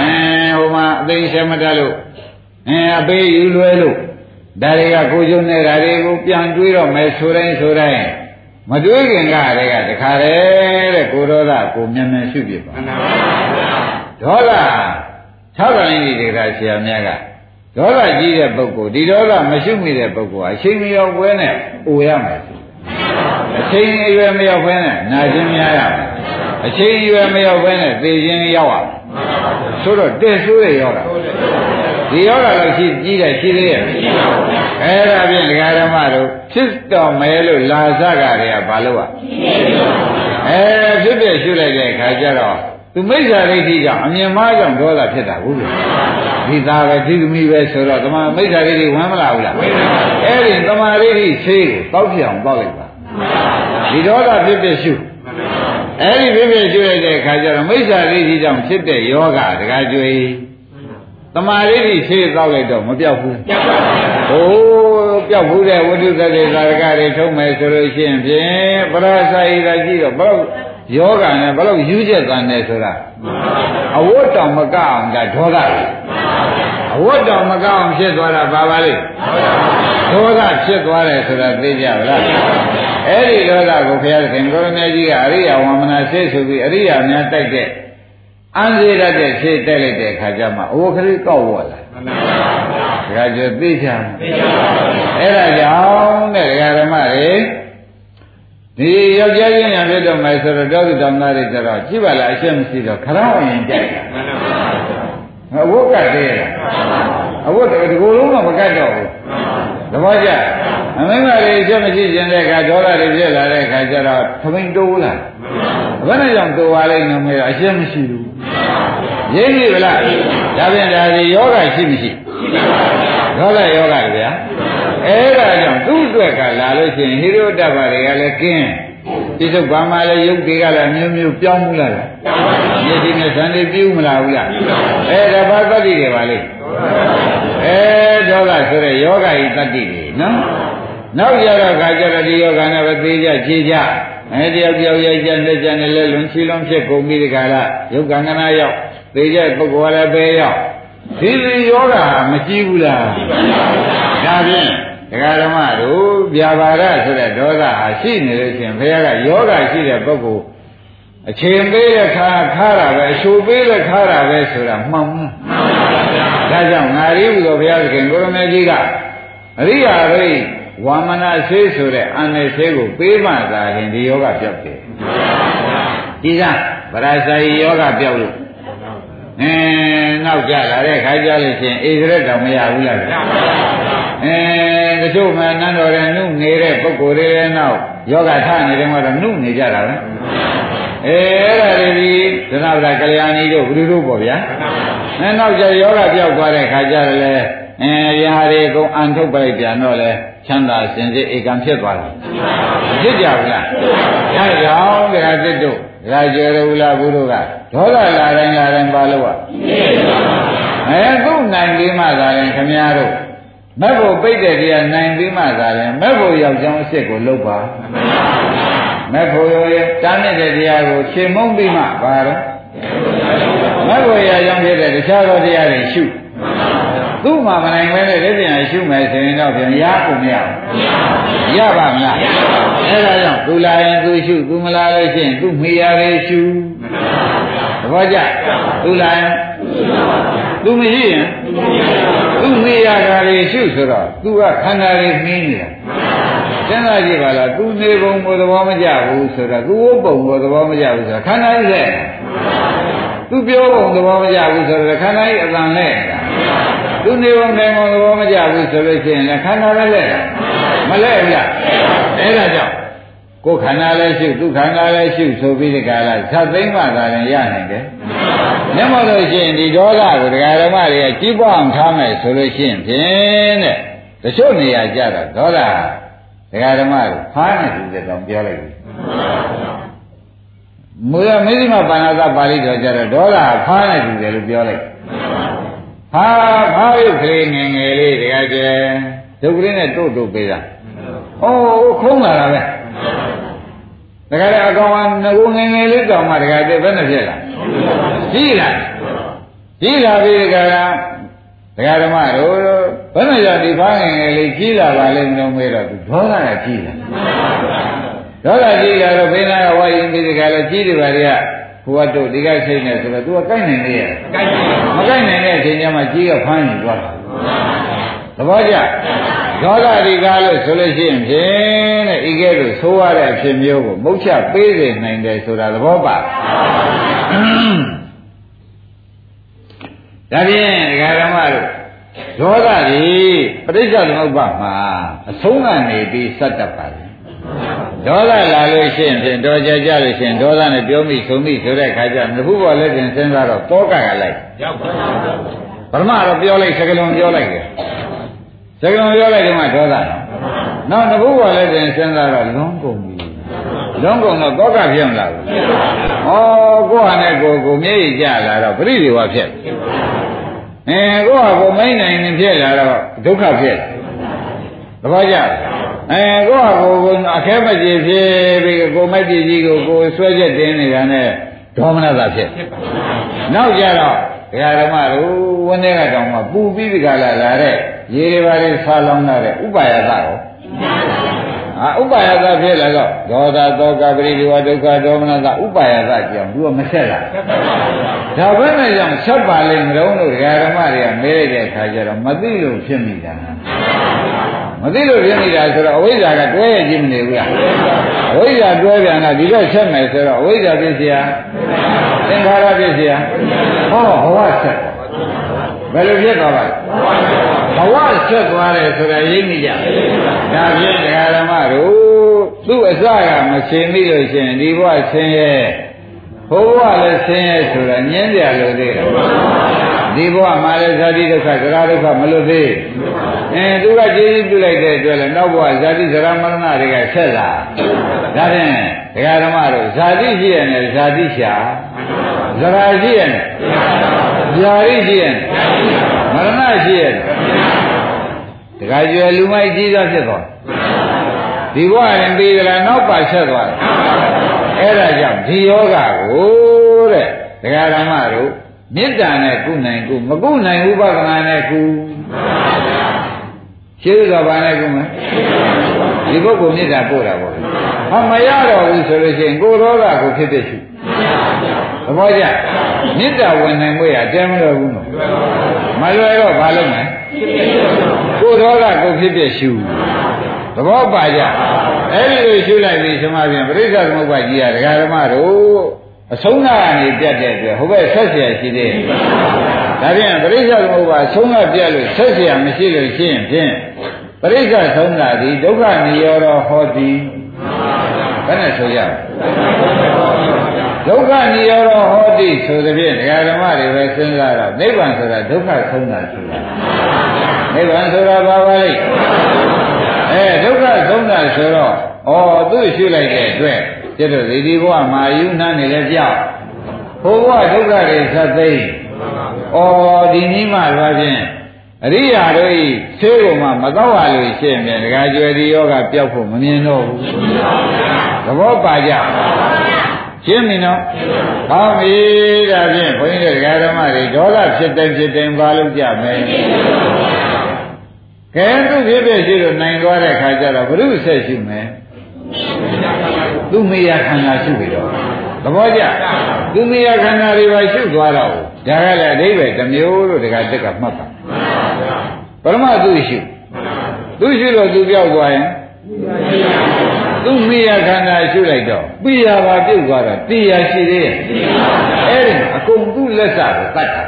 အင်းဟိုမှာအသိရှမတတ်လို့အင်းအပေးယူလွဲလို့ ဒါတွေကကိုကျုံနေတာတွေကိုပြန်တွေးတော့မယ်ဆိုတိုင်းဆိုတိုင်းမတွေးခင်ကတည်းကတခါတည်းတဲ့ကိုဒေါသကိုမြန်မြန်ရှုပြပါဒေါသ၆ခါလေးဒီကဆရာများကဒေါသကြီးတဲ့ပုဂ္ဂိုလ်ဒီဒေါသမရှုမိတဲ့ပုဂ္ဂိုလ်ဟာအချိန်မရောက်ဘဲနဲ့အိုရမယ်အချိန်အရွယ်မရောက်ဘဲနဲ့နာခြင်းများရမယ်အချိန်အရွယ်မရောက်ဘဲနဲ့သိခြင်းရောက်ရမယ်ဆိုတော့တဲ့ဆိုးရရောက်တာ ဒီယောဂတော့ရှိကြီးတယ်ရှိသေးရဲ့အဲ့ဒါဖြင့်ဒကာဓမ္မတို့ဖြစ်တော်မယ်လို့လာစကတွေကဘာလို့อ่ะအဲဖြစ်ဖြစ်ရှုလိုက်တဲ့အခါကျတော့သူမိစ္ဆာဒိဋ္ဌိကြောင့်အမြင်မှားကြောင့်ဒေါသဖြစ်တာဟုတ်လားဒီသားပဲဒီသမီးပဲဆိုတော့တမမိစ္ဆာဒိဋ္ဌိဝင်မလာဘူးလားအဲ့ဒီတမာဒိဋ္ဌိဆေးကိုတောက်ပြအောင်တောက်လိုက်ပါဒီဒေါသဖြစ်ဖြစ်ရှုအဲ့ဒီဖြစ်ဖြစ်ရှုရတဲ့အခါကျတော့မိစ္ဆာဒိဋ္ဌိကြောင့်ဖြစ်တဲ့ယောဂတကားကျွေး တမာဒိဋ္ဌိဆေးတောက်လိုက်တော့မပြောက်ဘူးပြောက်ပါဘူးဟိုပြောက်ဘူးတဲ့ဝိတုသတိသာရကတွေထုံးမယ်ဆိုလို့ရှိရင်ဖြင့်ပရစာယိတာကြည့်တော့ဘယ်တော့ယောဂနဲ့ဘယ်လောက်ယူချက်တန်တယ်ဆိုတာအဝတ်တောင်မကအောင်ဒါဒေါသအဝတ်တောင်မကအောင်ဖြစ်သွားတာပါပါလိဒေါသဖြစ်သွားတယ်ဆိုတာသိကြပါလားအဲ့ဒီဒေါသကိုဘုရားသခင်ကိုရမေကြီးကအရိယာဝမနာဆေးဆိုပြီးအရိယာများတိုက်တဲ့ အန်းစေရတဲ့ဆေးတိုက်လိုက်တဲ့အခါကျမှအဝတ်ကလေးကောက်ဝတ်လာမှန်ပါဗျာဒါကြသိချာသိချာအဲ့ဒါကြောင့်တဲ့ဒကာဓမ္မတွေဒီယောက်ျားချင်းညာဖြစ်တော့မယ်ဆိုတော့တောသူတောင်သားတွေကြတော့ကြည့်ပါလားအရှက်မရှိတော့ခရအောင်ရင်ကြိုက်တာမှန်ပါအဝတ်ကတည်းကအဝတ်တကူလုံးကမကတ်တော့ဘူးသဘောကျ အမင်းကလေးအရှက်မရှိခြင်းတဲ့အခါဒေါသတွေဖြစ်လာတဲ့အခါကျတော့သမင်တိုးလာဘယ်နဲ့ကြောင့်တိုးသွားလိုက်နေမလဲအရှက်မရှိဘူးရင်းပြီဗလားဒါဖြင့်ဒါဒီယောဂရှိမရှိဒေါသယောဂဗျာအဲ့ဒါကြောင့်သူ့အတွက်ကလာလို့ရှိရင်ဟိရိယတ္တဘာတွေကလည်းကင်းဒီစုဘာမှလည်းယုတ်တွေကလည်းမျိုးမျိုးပြောင်းမှုလားမျက်စိနဲ့ဇန်တွေပြူးမလားဘူးလားအဲ့ဒါဘာသတ္တိတွေပါလေအဲဒေါသဆိုတဲ့ယောဂဤတတ္တိတွေနော် နောက်ကြတော့ခါကြတော့ဒီယောဂနဲ့ပဲသေးကြခြေကြအဲတယောက်တယောက်ရိုက်ကြလက်ကြနဲ့လဲလွန်ချီလွန်ဖြစ်ကုန်ပြီးဒီကလာယုတ်ကံကနာရောက်သေးကြပုဂ္ဂိုလ်လည်းပဲရောက်ဒီဒီယောဂမကြည့်ဘူးလားဒါဖြင့်ဒကာဓမ္မတို့ဗျာပါဒဆိုတဲ့ဒေါသဟာရှိနေလို့ရှိရင်ဘုရားကယောဂရှိတဲ့ပုဂ္ဂိုလ်အချိန်ပေးတဲ့ခါခါတာပဲအချိုပေးတဲ့ခါတာပဲဆိုတာမှန်မှန်ပါဗျာဒါကြောင့်ငါရီးဟူသောဘုရားသခင်ကိုရမေကြီးကအရိယာရိ ဝါမနာဆေးဆိုတဲ့အန္တဆေးကိုပေးမှသာရင်ဒီယောဂပြောက်တယ်ဒီကဗရာဇာယီယောဂပြောက်လို့အဲနောက်ကြလာတဲ့ခါကြလို့ရှိရင်ဣသရက်တောင်မရဘူးလားအဲတချို့မှနန်းတော်ရဲ့နှုတ်နေတဲ့ပုဂ္ဂိုလ်တွေရဲ့နောက်ယောဂထနေတယ်မှာတော့နှုတ်နေကြတာပဲအဲအဲ့ဒါတွေဒီသနဗလာကလျာဏီတို့ဘုရုတို့ပေါ့ဗျာအဲနောက်ကျယောဂပြောက်သွားတဲ့ခါကြတယ်လေအဲရာတွေကုန်အန်ထုတ်ပလိုက်ပြန်တော့လေ ချမ်းသာစင်စစ်ဧကံဖြစ်သွားတာဖြစ်ကြဘူးလားအဲကြောင့်တရားသစ်တို့ရာကျေရဝလာဘုရုကဒေါသလာတိုင်းလာတိုင်းပါလို့อ่ะအဲခုနိုင်ပြီးမှသာရင်ခမည်းတော်မက်ဖို့ပိတ်တဲ့တရားနိုင်ပြီးမှသာရင်မက်ဖို့ရောက်ကြောင်းအစ်စ်ကိုလုပ်ပါမက်ဖို့ရောရဲ့တားမြစ်တဲ့တရားကိုရှင်းမုံပြီးမှပါတော့မက်ဖို့ရကြောင်းဖြစ်တဲ့တခြားသောတရားတွေရှု သူ့မှာမနိုင်မဲနဲ့လက်ပြန်ရှုမယ်ဆိုရင်တော့ပြန်ရဖို့မရဘူးရပါမလားအဲဒါကြောင့်သူလာရင်သူရှုသူမလာလို့ရှိရင်သူမိရတွေရှုသဘောကျသူလာရင်သူမရှိရင်သူမိရတာတွေရှုဆိုတော့သူကခန္ဓာတွေနှင်းနေတာစဉ်းစားကြည့်ပါလားသူနေပုံကိုသဘောမကျဘူးဆိုတော့သူဝုတ်ပုံကိုသဘောမကျဘူးဆိုတော့ခန္ဓာကြီးလက်သူပြောပုံသဘောမကျဘူးဆိုတော့ခန္ဓာကြီးအတန်လက် သူနေပုံနိုင်ပုံသဘောမကျဘူးဆိုလို့ရှိရင်လည်းခန္ဓာလည်းလက်မလဲဘူးလားအဲဒါကြောင့်ကိုယ်ခန္ဓာလည်းရှုသူခန္ဓာလည်းရှုဆိုပြီးဒီကလာသတ်သိမ့်မှသာလည်းရနိုင်တယ်။မျက်မှောက်လို့ရှိရင်ဒီဒေါသကိုဒကာဓမ္မတွေကကြီးပွားအောင်ထားမယ်ဆိုလို့ရှိရင်ဖြင့်တဲ့တချို့နေရာကြတော့ဒေါသဒကာဓမ္မတွေဖားနေတယ်တောင်ပြောလိုက်ပြီ။မူရမေဇိမပါဏာသပါဠိတော်ကြတော့ဒေါသဖားနေတယ်လို့ပြောလိုက်။ ဟာဖားရုပ်ကလေးငယ်ငယ်လေးတကယ်ကျဒုက္ခလေးနဲ့တို့တို့ပေးတာ။ဩခုံးလာတာပဲ။တခါတည်းအကောင်ကငကိုငယ်ငယ်လေးတောင်မှတခါတည်းဘယ်နဲ့ဖြစ်လာကြီးလာကြီးလာပြီတခါကဒကာဓမ္မတို့ဘယ်နဲ့ကြောင့်ဒီဖားငယ်ငယ်လေးကြီးလာပါလိမ့်မလို့မေးတော့သူဒေါသကကြီးလာဒေါသကြီးလာတော့ဘိန်းလာကဝိုင်းရင်ဒီတခါလဲကြီးတယ်ပါတွေက ဘုရားတို့ဒီကစိတ်နဲ့ဆိုတော့ तू ကကိုက်နိုင်နေရဲ့မကိုက်နိုင်တဲ့အချိန်ကျမှကြီးကဖမ်းယူသွားတာသဘောကျဒေါသဒီကားလို့ဆိုလို့ရှိရင်ဖြင့်တဲ့ဤကဲ့သို့ဆိုးရတဲ့အဖြစ်မျိုးကိုမုတ်ချပေးစေနိုင်တယ်ဆိုတာသဘောပါဒါဖြင့်ဒကာဓမ္မတို့ဒေါသဒီပဋိစ္စသမုပ္ပါမှာအဆုံးကနေပြီးစက်တတ်ပါလေ ဒေါသလာလို့ရှိရင်ဖြင့်တော်ကြကြလို့ရှိရင်ဒေါသနဲ့ပြောမိဆုံးမိဆိုတဲ့ခါကျနဖူးပေါ်လက်တင်စဉ်းစားတော့တောကကလိုက်ရောက်ပါပရမတော့ပြောလိုက်စကလုံးပြောလိုက်တယ်စကလုံးပြောလိုက်တော့မှဒေါသနော်နဖူးပေါ်လက်တင်စဉ်းစားတော့လွန်ကုန်ပြီလွန်ကုန်တော့တောကဖြစ်မလားဘူးဩကိုဟာနဲ့ကိုကိုမျက်ရည်ကျလာတော့ပြိတိဝဖြစ်အဲကိုဟာကိုမိတ်နိုင်နေဖြစ်လာတော့ဒုက္ခဖြစ်သဘောကျ အဲကိုဟာကိုကိုအခဲမကြည်ဖြစ်ပြီးကိုမိုက်ကြည်ကြီးကိုကိုဆွဲချက်တင်းနေတာနဲ့ဒေါမနတာဖြစ်နောက်ကြတော့ဒကာဓမ္မတို့ဝန်းထဲကတောင်မှပူပြီးဒီကလာလာတဲ့ရေတွေပါလေးဆာလောင်းလာတဲ့ဥပါယသရောဟာဥပါယသဖြစ်လာတော့ဒေါသသောကပရိဒီဝဒုက္ခဒေါမနတာဥပါယသကြောင့်သူကမဆက်လာဒါပဲနဲ့ကြောင့်ဆက်ပါလိမ့်မလို့ဒကာဓမ္မတွေကမဲတဲ့အခါကျတော့မသိလို့ဖြစ်မိတာ မသိလို့ဖြစ်နေတာဆိုတော့အဝိဇ္ဇာကတွဲရခြင်းမနေဘူးလားအဝိဇ္ဇာတွဲပြန်တာဒီတော့ဆက်မယ်ဆိုတော့အဝိဇ္ဇာဖြစ်เสียသင်္ခါရဖြစ်เสียဟောဘဝဆက်ဘယ်လိုဖြစ်သွားပါလဲဘဝဆက်သွားတယ်ဆိုတာရိပ်မိကြဒါဖြင့်ဒကာဓမ္မတို့သူ့အစကမရှင်မိလို့ရှင်ဒီဘဝဆင်းရဲဘိုးဘဝလည်းဆင်းရဲဆိုတာညင်းကြလို့သေးတယ် ဒီဘဝမှာလည်းဇာတိဒုက္ခသရဒုက္ခမလွတ်သေးအဲသူကကျေးဇူးပြုလိုက်တဲ့အတွက်လည်းနောက်ဘဝဇာတိဇရာမရဏတွေကဆက်လာဒါဖြင့်ဒကာဓမ္မတို့ဇာတိရှိရနဲ့ဇာတိရှာဇရာရှိရနဲ့ဇာတိရှိရနဲ့မရဏရှိရနဲ့ဒကာကျွယ်လူမိုက်ကြီးသားဖြစ်သွားဒီဘဝရင်ပြီးကြလားနောက်ပါဆက်သွားတယ်အဲ့ဒါကြောင့်ဒီယောဂကိုတဲ့ဒကာဓမ္မတို့ မေတ္တာနဲ့ကုနိုင်ကုမကုနိုင်ဥပဒနာနဲ့ကုရှင်းသောဘာနဲ့ကုမယ်ဒီပုဂ္ဂိုလ်မေတ္တာပို့တာပေါ့ဟာမရတော့ဘူးဆိုလို့ရှိရင်ကိုယ်ရောဂါကိုဖြစ်ဖြစ်ရှိသဘောကျမေတ္တာဝင်နိုင်မှုရအတဲမလို့ဘူးနော်မလွယ်တော့ဘာလုပ်မလဲကိုယ်ရောဂါကိုဖြစ်ဖြစ်ရှိသဘောပါကြအဲ့ဒီလိုရှုလိုက်ပြီးသမာပြန်ပြိဿသမုပ္ပါကြီးရဒကာဓမ္မတို့ အဆုံးနာကနေပြတ်တဲ့အတွက်ဟိုဘက်ဆက်เสียရှိသေးတယ်ဒါပြန်ပြိဿသမုပ္ပါဆုံးနာပြတ်လို့ဆက်เสียမရှိလို့ရှိရင်ဖြင့်ပရိစ္ဆဆုံးတာဒီဒုက္ခនិရောဓဟောတိဘယ်နဲ့ဆိုရဒုက္ခនិရောဓဟောတိဆိုတဲ့ဖြင့်ဒကာဓမ္မတွေပဲစဉ်းစားတော့နိဗ္ဗာန်ဆိုတာဒုက္ခဆုံးတာဆိုတာနိဗ္ဗာန်ဆိုတာဘာပါလဲအဲဒုက္ခဆုံးတာဆိုတော့ဩသူ့ရှုလိုက်တဲ့အတွက် ကျတော့ဒီဒီဘဝမှာယူနှမ်းနေလဲကြောက်ဘုဘဝဒုက္ခတွေဆက်သိဩဒီနည်းမှဘာဖြင့်အရိယာတို့ဤဆေးကုန်မှမတော့ရလို့ရှိရင်ဒကာကျွယ်ဒီယောဂပျောက်ဖို့မမြင်တော့ဘူးသဘောပါကြရှင်းပြီနော်ဟောပြီဒါဖြင့်ဘုန်းကြီးတို့ဒကာဓမ္မတွေဒေါသဖြစ်တိုင်းဖြစ်တိုင်းဘာလို့ကြမလဲကဲသူဖြစ်ဖြစ်ရှိလို့နိုင်သွားတဲ့ခါကျတော့ဘုရုဆက်ရှိမယ် သူမေယခန္ဓာရှိပြီတော့သဘောကျသူမေယခန္ဓာတွေပါရှုသွားတော့ဒါကလည်းအဓိပ္ပာယ်တစ်မျိုးလို့တခါတက်ကမှတ်ပါပရမသူရှုသူရှုလို့သူပြောက်သွားရင်သူမေယခန္ဓာရှုလိုက်တော့ပိယပါပြုတ်သွားတော့တိယရှိသေးရဲ့အဲ့ဒီအကုန်သူ့လက်စကိုတတ်တာ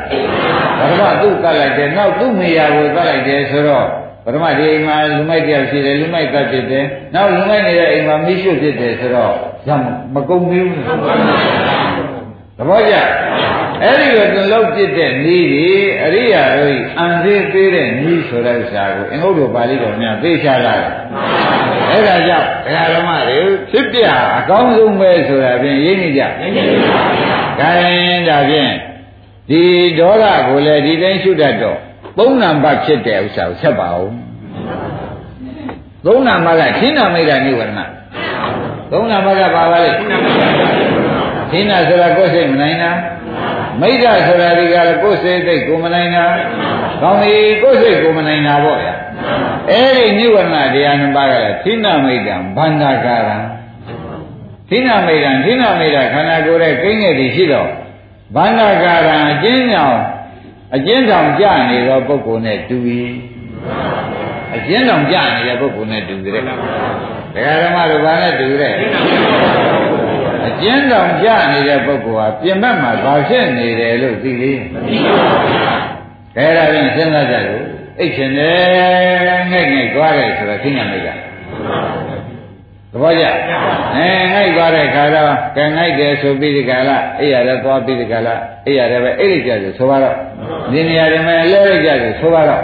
ပရမသူ့တတ်လိုက်တယ်နောက်သူ့မေယကိုတတ်လိုက်တယ်ဆိုတော့ ပထမဒီအိမ်မှာလူမိုက်တယောက်ရှိတယ်လူမိုက်တတ်ဖြစ်တယ်နောက်လူမိုက်နေတဲ့အိမ်မှာမိရှုဖြစ်တယ်ဆိုတော့ရမကုန်သေးဘူးသဘောကျအဲ့ဒီလိုသူလောက်ပြစ်တဲ့ဤဒီအရိယာတို့အံသေးသေးတဲ့ဤဆိုတဲ့ဥစ္စာကိုအင်္ဂုတ္တပါဠိတော်များသိချလာတယ်အဲ့ဒါကြောင့်ဒကာဓမ္မတွေဖြစ်ပြအကောင်းဆုံးပဲဆိုတာဖြင့်ရင်းနေကြရင်းနေပါဗျာဒါရင်ဒါဖြင့်ဒီဒေါသကိုလည်းဒီတိုင်းရှုတတ်တော့ သုံးနံပါတ်ဖြစ်တဲ့ဥစ္စာကိုဆက်ပါဦးသုံးနံပါတ်ကသင်္နာမိတ်တာနိဝရဏသုံးနံပါတ်ကဘာပါလဲသင်္နာဆိုတာကိုယ်စိတ်မနိုင်တာမိတ်တာဆိုတာဒီကလည်းကိုယ်စိတ်သိကိုမနိုင်တာကောင်းပြီကိုယ်စိတ်ကိုမနိုင်တာပေါ့ဗျာအဲ့ဒီနိဝရဏတရားနှစ်ပါးကလည်းသင်္နာမိတ်တာဘန္တာကာရံသင်္နာမိတ်တာသင်္နာမိတ်တာခန္ဓာကိုယ်ရဲ့ကိန်းငယ်တွေရှိတော့ဘန္တာကာရံအကျဉ်းကြောင် အကျဉ်းဆောင်ကြနေသောပုဂ္ဂိုလ်နဲ့တူ၏အကျဉ်းဆောင်ကြနေတဲ့ပုဂ္ဂိုလ်နဲ့တူတယ်ဒကာဓမ္မတို့ဘာနဲ့တူတဲ့အကျဉ်းဆောင်ကြနေတဲ့ပုဂ္ဂိုလ်ဟာပြင်ဘက်မှာဘာဖြစ်နေတယ်လို့သိလေမသိပါဘူးခဲဒါဖြင့်စဉ်းစားကြလို့အိတ်ရှင်တယ်ငိုက်ငိုက်သွားတယ်ဆိုတာသိညာမိတ်က ဘောကျအဲငိုက်သွားတဲ့ခါတော့ကဲငိုက်တယ်ဆိုပြီးဒီကလာအိရတယ်သွားပြီးဒီကလာအိရတယ်ပဲအိတ်ကြဆိုဆိုပါတော့ဒီနေရာတွေမှာလဲလိုက်ကြဆိုဆိုပါတော့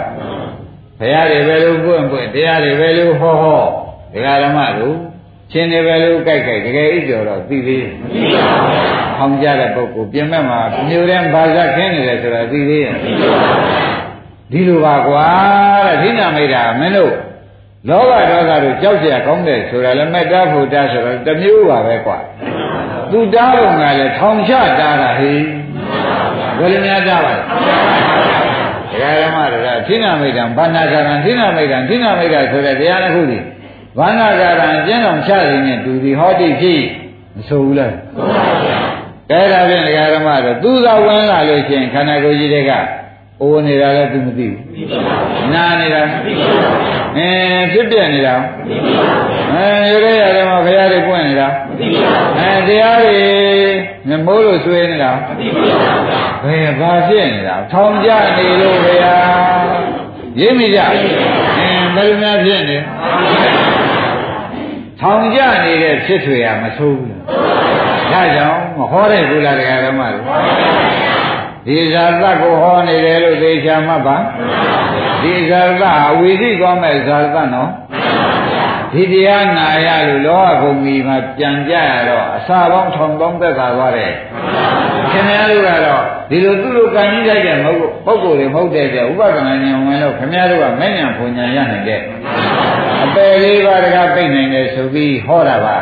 ဘုရားတွေပဲလို့ပွင့်ပွင့်တရားတွေပဲလို့ဟောဟောဒကာဓမ္မတို့ရှင်တွေပဲလို့ကြိုက်ကြိုက်တကယ်အိတ်ကြော်တော့သိသေးရဲ့သိပါဘူး။ဟောင်းကြတဲ့ပုဂ္ဂိုလ်ပြင်မဲ့မှာမျိုးတဲ့ဘာသာခင်းနေတယ်ဆိုတာသိသေးရဲ့သိပါဘူး။ဒီလိုပါကွာတဲ့ဒိနာမိတ်တာမင်းတို့ လောဘဒေါသတို့ကြောက်ကြရကောင်းတယ်ဆိုတာလည်းမေတ္တာဖူတာဆိုတော့တမျိုးပါပဲကွာသူတားတော့ငါလည်းထောင်ချတားတာဟိဘယ်လိုများတားပါလဲတရားဓမ္မတွေကသိနာမိတ်တံဘာနာကရံသိနာမိတ်တံသိနာမိတ်တံဆိုတဲ့တရားတစ်ခုစီဘာနာကရံကျင့်တော်ချရင်းနဲ့တူဒီဟောတိဖြစ်မဆိုဘူးလားကဲဒါဖြင့်တရားဓမ္မတော့သူသာဝင်လာလို့ရှိရင်ခန္ဓာကိုယ်ကြီးတွေက အိုးနေတာလည်းသူမသိဘူးသိပါဘူးနာနေတာမသိပါဘူးအဲဖြစ်ပြနေတာမသိပါဘူးအဲရရရတယ်မှာဘုရားတွေပွင့်နေတာမသိပါဘူးအဲတရားတွေငမိုးလို့ဆွေးနေတာမသိပါဘူးဘယ်ဘာဖြစ်နေတာထောင်ကြနေလို့ဘုရားရင်းမိကြအင်းဘယ်လိုများဖြစ်နေထောင်ကြနေတဲ့ဖြစ်ထွေရမဆိုးဘူးဒါကြောင့်မဟောတဲ့ဘုရားတရားဓမ္မတွေ ဒီဇာတကိုဟောနေတယ်လို့သေချာမှတ်ပါဒီဇာတအဝိသိကောမဲ့ဇာတနော်ဒီတရားနာရလို့လောကဂုံကြီးမှာပြန်ကြရတော့အစာပေါင်းထောင်ပေါင်းသက်သာသွားတယ်ခင်ဗျားတို့ကတော့ဒီလိုသူ့လိုကံကြီးလိုက်တဲ့မဟုတ်ပုဂ္ဂိုလ်တွေမဟုတ်တဲ့တဲ့ဥပဒနာဉာဏ်ဝင်လို့ခင်ဗျားတို့ကမဲ့ဉာဏ်ဖွဉာဏ်ရနိုင်တဲ့အပယ်လေးပါးတကားပြိနိုင်တယ်ဆိုပြီးဟောတာပါ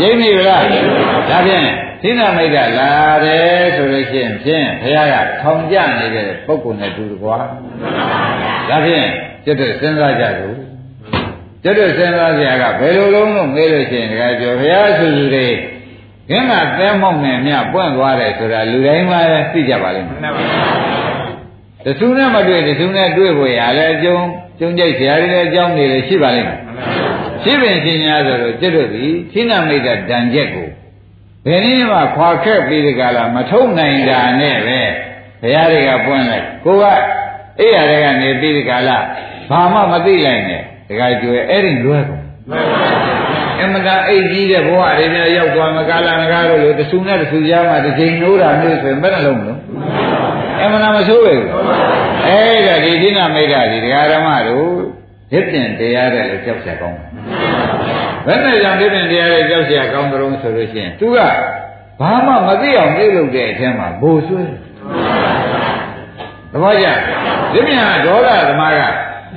ရိပ်မိဗလားဒါဖြင့် သိနာမိတ်ကလာတယ်ဆိုလို့ရှိရင်ဖြင့်ဘုရားကထောင်ကြနေတဲ့ပုဂ္ဂိုလ်နဲ့တူတကွာဒါဖြင့်ကျွတ်စဉ်းစားကြလို့ကျွတ်စဉ်းစားကြကဘယ်လိုလုံးလို့မေးလို့ရှိရင်တကယ်ပြောဘုရားဆူဆူတွေခင်းကသဲမောက်နဲ့မြပွင့်သွားတယ်ဆိုတာလူတိုင်းမှသိကြပါလိမ့်မယ်တဆူနဲ့မတွေ့တဆူနဲ့တွေ့ဖို့ရလဲအကျုံးကျုံကြိတ်ဆရာတွေလည်းအကြောင်းတွေလည်းရှိပါလိမ့်မယ်ရှိပင်ရှင်များဆိုတော့ကျွတ်တို့ဒီခိနမိတ်တဒံချက်ကို ဘယ်နည်းမှခွာခက်ပြီးဒီကလာမထုံနိုင်တာနဲ့ပဲဘုရားတွေကပွင့်လိုက်ကိုကအဲ့ရတဲ့ကနေပြီးဒီကလာဘာမှမသိလိုက်နဲ့တခါကျွဲအဲ့ဒီလွဲကုန်အမတာအိတ်ကြီးတဲ့ဘဝတွေများရောက်သွားမကာလငကားတို့လိုတဆူနဲ့တဆူကြားမှာတစ်ချိန်နိုးတာမျိုးဆိုရင်ဘယ်နှလုံးလို့အမနာမဆိုးပဲအဲ့ဒါဒီဒိနာမိတ်တာဒီဒကာဓမ္မတို့ဒိဋ္ဌင်တရားတဲ့လို့ကြောက်ဆက်ကောင်းတယ် ဘယ်နဲ့ကြောင့်ဒိဋ္ဌင်တရားတဲ့ကြောက်ဆက်ကောင်းကြုံဆိုလို့ရှိရင်သူကဘာမှမသိအောင်ပြုလုပ်တဲ့အထက်မှာဘိုလ်ဆွဲသဘောကျဒီမြန်ဒေါသသမားက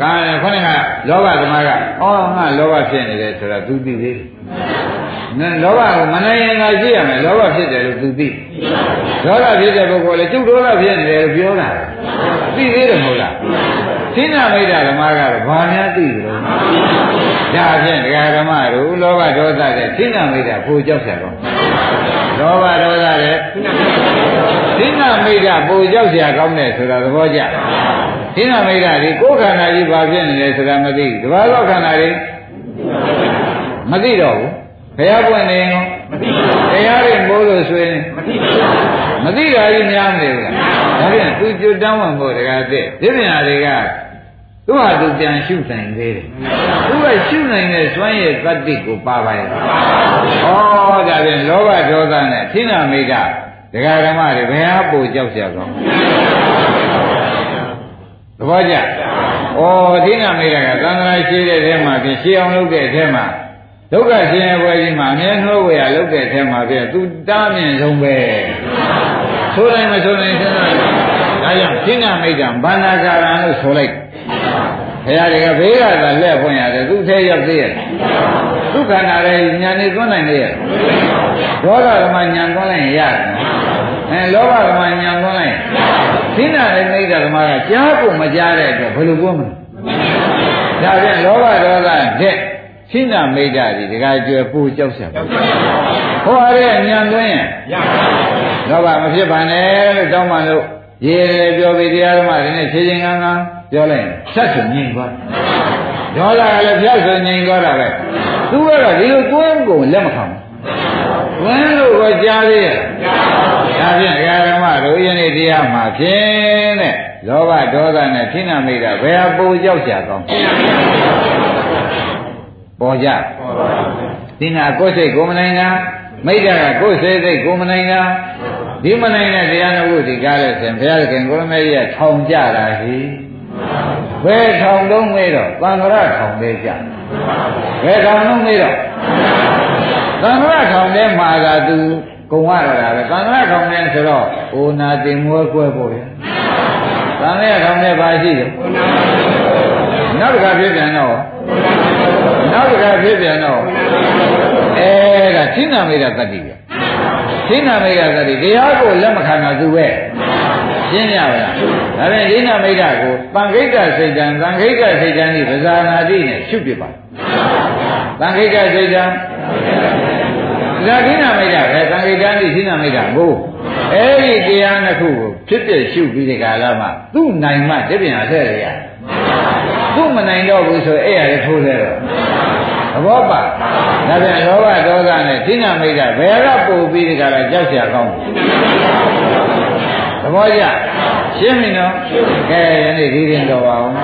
ကံခေါင်းကလောဘသမားကအော်ငါလောဘဖြစ်နေတယ်ဆိုတာ तू သိသေးတယ်။နော်လောဘကိုမနိုင်ရင်သာရှိရမယ်လောဘဖြစ်တယ်လို့ तू သိ။ဒေါသဖြစ်တဲ့ပုဂ္ဂိုလ်လည်းကျုပ်ဒေါသဖြစ်နေတယ်လို့ပြောတာ။သိသေးတယ်မဟုတ်လား။ သိနာမိတ်ဓမ္မကတော့ဘာများသိကြလို့ဒါဖြင့်တရားဓမ္မတို့လောဘဒေါသတဲ့သိနာမိတ်ဓပိုကြောက်ရတော့လောဘဒေါသတဲ့သိနာမိတ်ဓပိုကြောက်ရကောင်းတယ်ဆိုတာသဘောကျသိနာမိတ်ဓဒီကိုယ်ခန္ဓာကြီးဘာဖြစ်နေလဲဆိုတာမသိတဘာသောခန္ဓာကြီးမသိတော့ဘူးဘုရားပွင့်နေရောမသိဘူး ရားတွေမိုးလို့ဆိုရင်မသိပါဘူးမသိတာကြီးများမနေဘူးလားဒါပြန်သူကျွတ်တောင်းဝင်ဖို့တကားတဲ့ဒီပြင်ဟာတွေကသူ့ဟာသူပြန်ရှုနိုင်သေးတယ်သူကရှုနိုင်တဲ့စွမ်းရည်တတ္တိကိုပါပါရဲ့ဩဒါပြန်လောဘဒေါသနဲ့သိနာမိတ်ဓာဒကာဓမ္မတွေဘယ်ဟာပိုကြောက်ကြကောင်းသဘောကျ။ဩဒိနာမိတ်ကသံဃာရှိတဲ့ထဲမှာပြင်ရှင်းအောင်လုပ်တဲ့ထဲမှာ ဒုက္ခရှင်ရဲ့ဘွယ်ကြီးမှာအမြဲနှိုးဝေရလုပ်တဲ့ထဲမှာပြင်သူတားမြင်ဆုံးပဲ။ဆိုတိုင်းမဆိုတိုင်းစဉ်းစားဒါကြောင့်ဒိနာမိတ်ကဘာနာကာရံလို့ဆိုလိုက်။ဘုရားတွေကဘေးကသာလက်ဖွင့်ရတယ်သူထဲရောက်သေးရဲ့။ဒုက္ခနာလည်းညာနေသွန်းနိုင်လေရဲ့။ဒေါသကမှညာသွန်းလိုက်ရင်ရတယ်။အဲလောဘကမှညာသွန်းလိုက်ရင်သိနာတဲ့မိစ္ဆာသမားကကြားကိုမကြားတဲ့အတွက်ဘယ်လိုပြောမလဲဒါဖြင့်လောဘဒေါသတဲ့ သိနာမိစ္ဆာဒီတခါကျွယ်ပူကြောက်ဆက်ဟောရတဲ့ညံသွင်းရင်လောဘမဖြစ်ပါနဲ့လို့တောင်းမှလို့ရေလေပြောပြီးတရားဓမ္မတွေနဲ့ခြေချင်းကန်းကန်းပြောလိုက်ရင်ဆက်ဆိုငြိမ်သွားဒေါသကလည်းဖြတ်ဆိုငြိမ်သွားတာပဲသူကတော့ဒီလိုကိုယ်ကိုလက်မခံဘူးဝင်းလို့ကကြားသေးရဲ့ဒါဖြင့်ဒကာဓမ္မတို့ယနေ့တရားမှာဖြင့်တဲ့လောဘဒေါသနဲ့ခိဏမိတ်တာဘယ်ဟာပူကြောက်ကြကောင်း ပေါ်ကြပေါ်ပါဘူးသင်္ဃကိုယ်စိတ်ကိုမနိုင်တာမိစ္ဆာကကိုယ်စိတ်စိတ်ကိုမနိုင်တာဒီမနိုင်တဲ့တရားတော်ကိုဒီကားလို့ဆိုရင်ဘုရားခင်ကိုရမေကြီးကထောင်ကြတာဟိဘယ်ထောင်လုံးမေးတော့သံဃာထောင်လေးကြဘယ်ထောင်လုံးမေးတော့သံဃာထောင်ထဲမှာကသူကုံရတာပဲသံဃာထောင်ထဲဆိုတော့အိုနာတင်မွဲကွဲဖို့ရသံဃာထောင်ထဲပါရှိတယ်နောက်တစ်ခါပြပြန်တော့ နောက်တစ်ခါဖြစ်ပြန်တော့အဲဒါသိနာမေရတတ္တိပဲသိနာမေရတတ္တိတရားကိုလက်မခံတာသူပဲရှင်းရပါလားဒါပြန်သိနာမေရကိုတန်ခိတ္တစိတ်တံတန်ခိတ္တစိတ်တံဒီပဇာနာတိနဲ့ရှုပြပါတန်ခိတ္တစိတ်တံ ဒါကိဏမိတ်တာပဲသံဃိတာတိကိဏမိတ်တာကိုအဲ့ဒီတရားနှစ်ခုကိုဖြစ်ပြရှုပြီးဒီကာလမှာသူ့နိုင်မှတပြင်အဆက်ရရသူ့မနိုင်တော့ဘူးဆိုအဲ့ရလည်းထိုးသေးတော့သဘောပါဒါပြန်လောဘဒေါသနဲ့ကိဏမိတ်တာဘယ်တော့ပို့ပြီးဒီကာလကြောက်ရကောင်းသဘောကျရှင်းပြီနော်ကဲယနေ့ဒီရင်တော်ပါအောင်